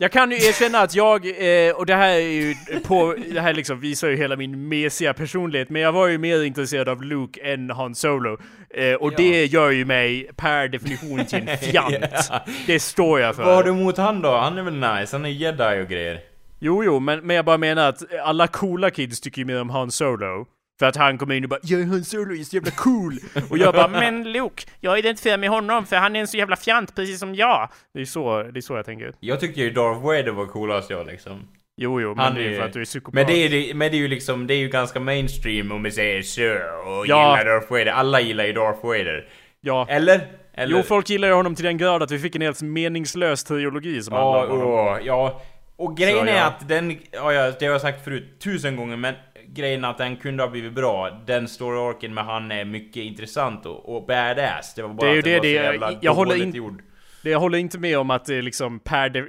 Jag kan ju erkänna att jag, eh, och det här är ju på, det här liksom visar ju hela min mesiga personlighet, men jag var ju mer intresserad av Luke än Han Solo. Eh, och Ja. det gör ju mig per definition till en fjant. Ja. Det står jag för. Vad har du emot han då? Han är väl nice? Han är jedi och grejer. Jo, jo, men, men jag bara menar att alla coola kids tycker ju mer om Han Solo. För att han kommer in och bara 'Jag är Han Solo, är så jävla cool' Och jag bara 'Men Luke, jag identifierar med honom för han är en så jävla fjant precis som jag' Det är så, det är så jag tänker. Jag tycker ju Darth Vader var coolast jag liksom. Jo, jo, men Han det är ju för att du är psykopat. Men det är, men det är ju liksom, det är ju ganska mainstream om vi säger så, och Ja. gillar Darth Vader. Alla gillar ju Darth Vader. Ja. Eller? Eller? Jo, folk gillar ju honom till den grad att vi fick en helt meningslös trilogi som Ja, handlar om honom. ja, ja. Och grejen Så, är ja. att den, ja, det har jag sagt förut tusen gånger, men grejen att den kunde ha blivit bra. Den story-arken med han är mycket intressant och, och badass. Det var bara Det är ju det, det jävla jag håller dåligt in- gjord. Det jag håller inte med om att det är liksom per de...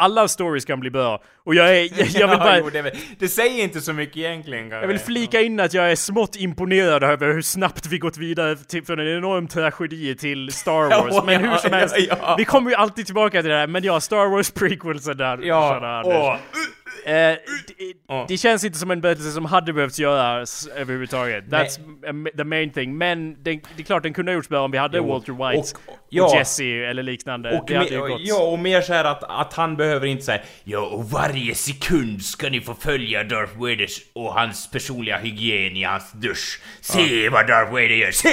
Alla stories kan bli bra. Och jag är, jag, jag vill bara... jo, det, det säger inte så mycket egentligen Jag vill flika in att jag är smått imponerad över hur snabbt vi gått vidare till, från en enorm tragedi till Star Wars. Ja, men hur ja, som helst, ja, ja. vi kommer ju alltid tillbaka till det här, men ja, Star Wars prequelsen där. Ja, åh. Eh, det, Ja. det känns inte som en berättelse som hade behövt göras överhuvudtaget. That's the main thing. Men det, det är klart den kunde ha gjorts bra om vi hade Jo, Walter White och- och, ja. Jesse eller liknande. Och, det hade ju gått. ja, och mer så här att, att han behöver inte säga Ja, och varje sekund ska ni få följa Darth Vaders och hans personliga hygien i hans dusch. Se vad Darth Vader gör, se!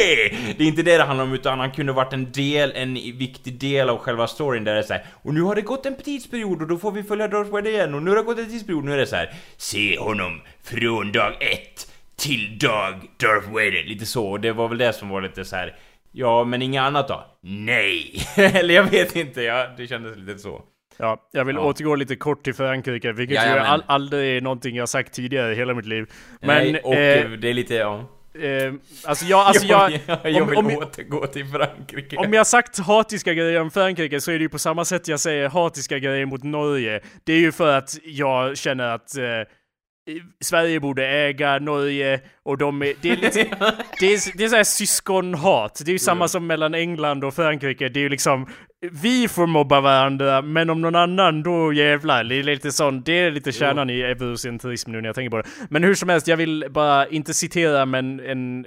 Det är inte det det handlar om, utan han kunde varit en del, en viktig del av själva storyn där det är så här, Och nu har det gått en tidsperiod och då får vi följa Darth Vader igen, och nu har det gått en tidsperiod, nu är det så här. Se honom från dag ett till dag Darth Vader, lite så. Och det var väl det som var lite så här. Ja, men inget annat då? Nej! Eller jag vet inte, ja, det kändes lite så. Ja, jag vill Ja. återgå lite kort till Frankrike, vilket ju all, aldrig är någonting jag sagt tidigare i hela mitt liv. Men, Nej, och eh, det är lite, ja. Eh, alltså jag, alltså jag, jag, jag om- vill om- återgå till Frankrike. Om jag sagt hatiska grejer om Frankrike så är det ju på samma sätt jag säger hatiska grejer mot Norge. Det är ju för att jag känner att eh, Sverige borde äga Norge och de är, det är lite, det är, det är så här syskonhat. Det är ju samma som mellan England och Frankrike. Det är ju liksom, vi får mobba varandra, men om någon annan då jävlar. Det är lite sån, det är lite kärnan i eurocentrism nu när jag tänker på det. Men hur som helst, jag vill bara inte citera men en,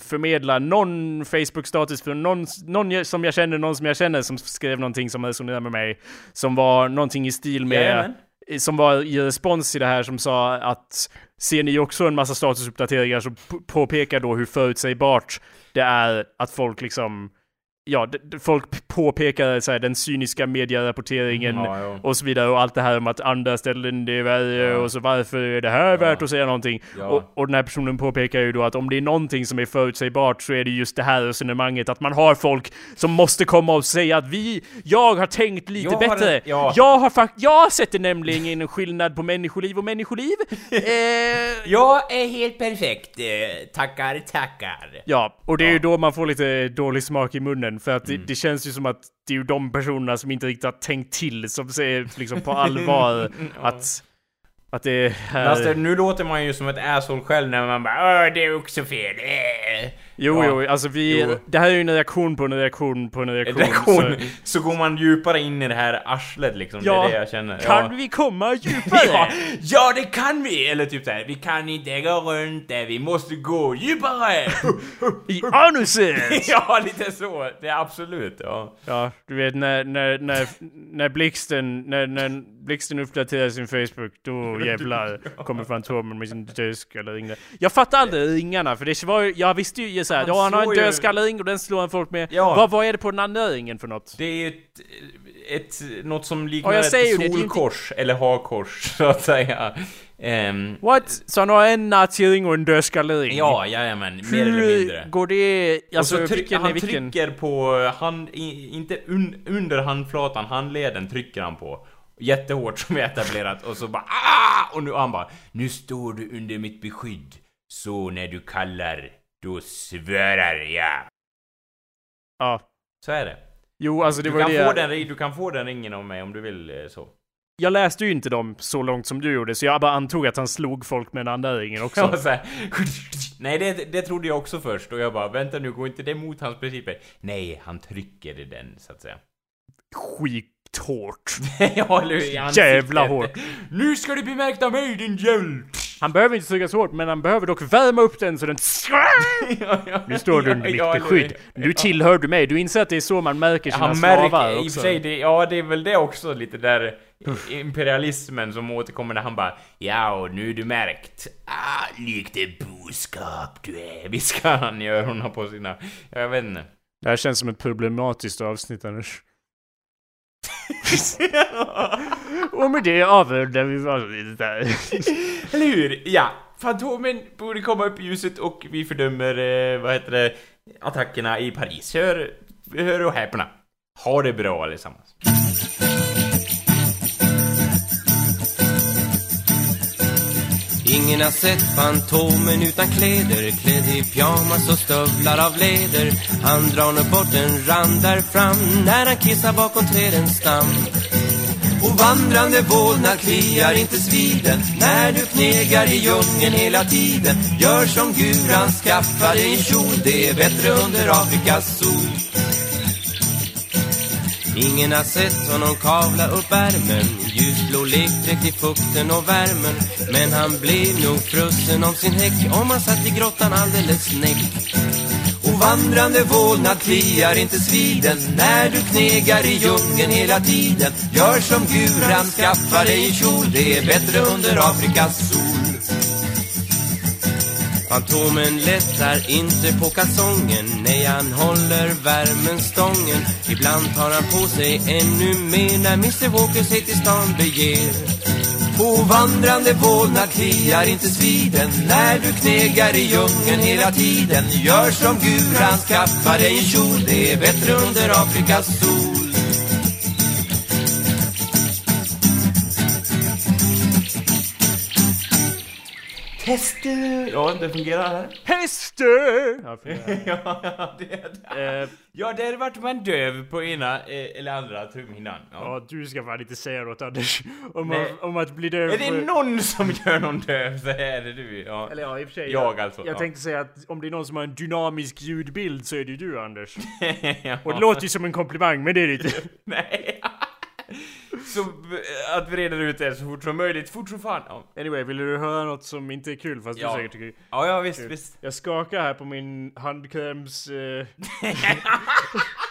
förmedla någon Facebook-status för någon, någon som jag känner, någon som jag känner som skrev någonting som resonerar med mig. Som var någonting i stil med Jajamän. som var i respons till det här som sa att ser ni också en massa statusuppdateringar som påpekar då hur förutsägbart det är att folk liksom Ja, folk påpekar så här, den cyniska medierapporteringen Ja, ja. och så vidare och allt det här om att andra ställen det är värre Ja. och så varför är det här värt att säga någonting? Och, och den här personen påpekar ju då att om det är någonting som är förutsägbart så är det just det här resonemanget att man har folk som måste komma och säga att vi, jag har tänkt lite Jag har bättre. en- ja. Jag har fakt jag sätter nämligen en skillnad på människoliv och människoliv. eh, Jag är helt perfekt, eh, tackar, tackar. Ja, och det är ju då man får lite dålig smak i munnen för att det, Mm. det känns ju som att det är ju de personerna som inte riktigt har tänkt till som säger liksom på allvar att att det Men alltså, här... nu låter man ju som ett asshole själv när man bara Åh, det är också fel. Äh. Jo, Ja. jo, alltså vi... Jo. Det här är ju en reaktion på en reaktion på en reaktion. Reaktion. så- Så går man djupare in i det här arslet liksom, det Ja, är det jag känner. Kan ja. vi komma djupare? Ja, ja, det kan vi! Eller typ såhär, vi kan inte gå runt där, vi måste gå djupare! I anuset! ja, lite så. Det är absolut, ja. Ja, du vet när, när, när, när blixten, när, när blixten uppdaterar sin Facebook, då jävlar kommer Fantomen med sin dödskallering där. Jag fattar aldrig ringarna, för det var ju- jag visste ju såhär, Han ja han har en dödskallering och den slår han folk med. Ja. Vad, vad är det på den andra ringen för något? Det är ett, ett, något som liknar Ja, ett det, det solkors, eller hakors, så att säga. Ehm, What? Så han har en naziring och en dödskallering? ja, jajamän, mer eller Hur mindre. går det? Alltså, och så tryck, vilken är han trycker på hand, inte un, under handflatan, handleden trycker han på. Jättehårt som är etablerat och så bara ah! Och nu han bara Nu står du under mitt beskydd. Så när du kallar, då svarar jag. Ja. Så är det. Jo, alltså det Du var kan, det få den, du kan få den ringen av mig om du vill eh, så. Jag läste ju inte dem så långt som du gjorde, så jag bara antog att han slog folk med den andra ringen också. Här, Nej, det, det trodde jag också först och jag bara vänta nu, går inte det emot hans principer? Nej, han trycker i den så att säga. Skithårt. ja, eller hur? Jävla hårt. Nu ska du bli märkt av mig din jävel! Han behöver inte så hårt, men han behöver dock värma upp den så den... Nu står du under mitt Ja, beskydd. eller- Nu tillhör du mig. Du inser att det är så man märker sina Han slavar märker, också. sig, det, ja det är väl det också lite där imperialismen som återkommer när han bara Ja, och nu är du märkt. Ah, likt det boskap du är, viskar han i öronen på sina... Jag vet inte. Det här känns som ett problematiskt avsnitt, Anders. Och med det avrundar vi avsnittet där. Eller hur? Ja, Fantomen borde komma upp i ljuset och vi fördömer, eh, vad heter det, attackerna i Paris. Hör, hör och häpna. Ha det bra allesammans. Ingen har sett Fantomen utan kläder. Klädd i pyjamas och stövlar av läder Han drar nu bort en rand där fram När han kissar bakom trädens stam. Och vandrande vålnad kliar inte sviden. När du knegar i djungeln hela tiden. Gör som guran, skaffa dig en kjol. Det är bättre under Afrikas sol. Ingen har sett honom kavla upp ärmen Ljusblå lekdräkt i fukten och värmen. Men han blev nog frusen om sin häck Om han satt i grottan alldeles näck. och vandrande vålnad kliar inte sviden När du knegar i djungeln hela tiden. Gör som guran, skaffa dig en kjol Det är bättre under Afrikas sol. Fantomen lättar inte på kalsongen Nej, han håller värmen stången. Ibland tar han på sig ännu mer När Mr Walker sig till stan beger. På vandrande vålnad kliar inte sviden När du knegar i djungeln hela tiden. Gör som guran, skaffa dig en kjol Det är bättre under Afrikas sol. Tester! Ja, det fungerar här. Häster! Ja, för- ja, det, det. eh, ja, det hade varit man döv på ena eh, eller andra trumhinnan. Ja. ja, du ska fan inte säga något Anders. Om, Nej. att, om att bli döv. Är det för- någon som gör någon döv så är det du. Ja. Eller ja, i och för sig. Jag alltså, Jag ja. tänkte säga att om det är någon som har en dynamisk ljudbild så är det ju du Anders. ja. Och det låter ju som en komplimang, men det är det inte. Nej. Så eh, att vi reder ut det så fort som möjligt, fort som fan. Ja, Anyway, vill du höra något som inte är kul fast Ja. du säkert tycker ja, ja visst, visst. Jag skakar här på min handkräms... Eh,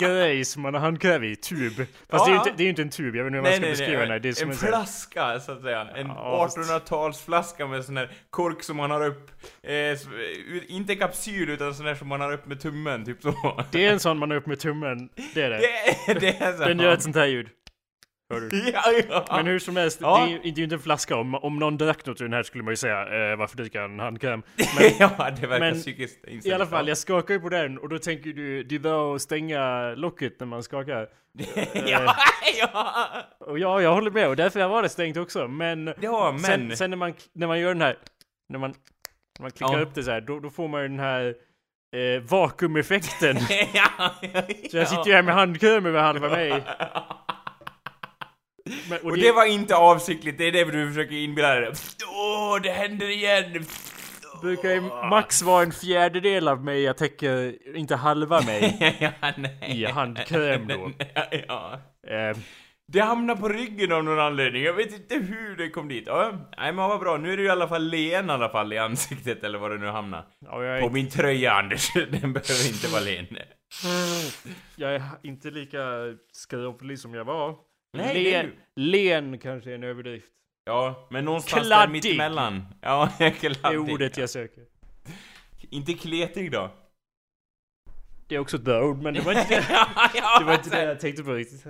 grej som man har handkräm i, tub. Fast Ja, det, är ju inte, det är ju inte en tub, jag vet inte hur man ska beskriva den här. Det är som en flaska så att säga. En Ja, fast- 1800-talsflaska med sån här kork som man har upp, eh, eh, inte kapsyl utan sån här som man har upp med tummen, typ så. Det är en sån man har upp med tummen, det är det. Det det är så. Den gör ett sånt här ljud. Hör du? Ja, ja. Men hur som helst, Ja. det, är, ju- det är ju inte en flaska. Om, om någon drack något ur den här skulle man ju säga eh, varför dricka en handkräm? Men ja, det verkar men psykiskt inställt. i alla fall, jag skakar ju på den och då tänker du, det är bra att stänga locket när man skakar. ja, ja. Och ja, jag håller med och därför var det stängt också. Men, Ja, men- Sen, sen när, man, när man gör den här, när man, när man klickar Ja. upp det så här, då, då får man ju den här eh, vakuumeffekten. ja, Så jag sitter ju här med handkräm över halva mig. Men, Och det var inte avsiktligt, det är det du försöker inbilla dig. Åh, det händer igen! brukar ju max vara en fjärdedel av mig, jag täcker inte halva mig. ja, nej. I handkräm då. ja. Eh, Det hamnar på ryggen av någon anledning, jag vet inte hur det kom dit. Ja, nej men vad bra, nu är det i alla fall len i alla fall i ansiktet eller vad det nu hamnar. ja, jag, På är, min tröja Anders, den behöver inte vara len. jag är inte lika skrovlig som jag var. Nej, len, len kanske är en överdrift. Ja, men någonstans där Kladdig. mittemellan. Ja, kladdig. Det är ordet jag söker. Inte kletig då? Det är också ett bra ord, men det var inte det, ja, det, var inte det jag tänkte på riktigt.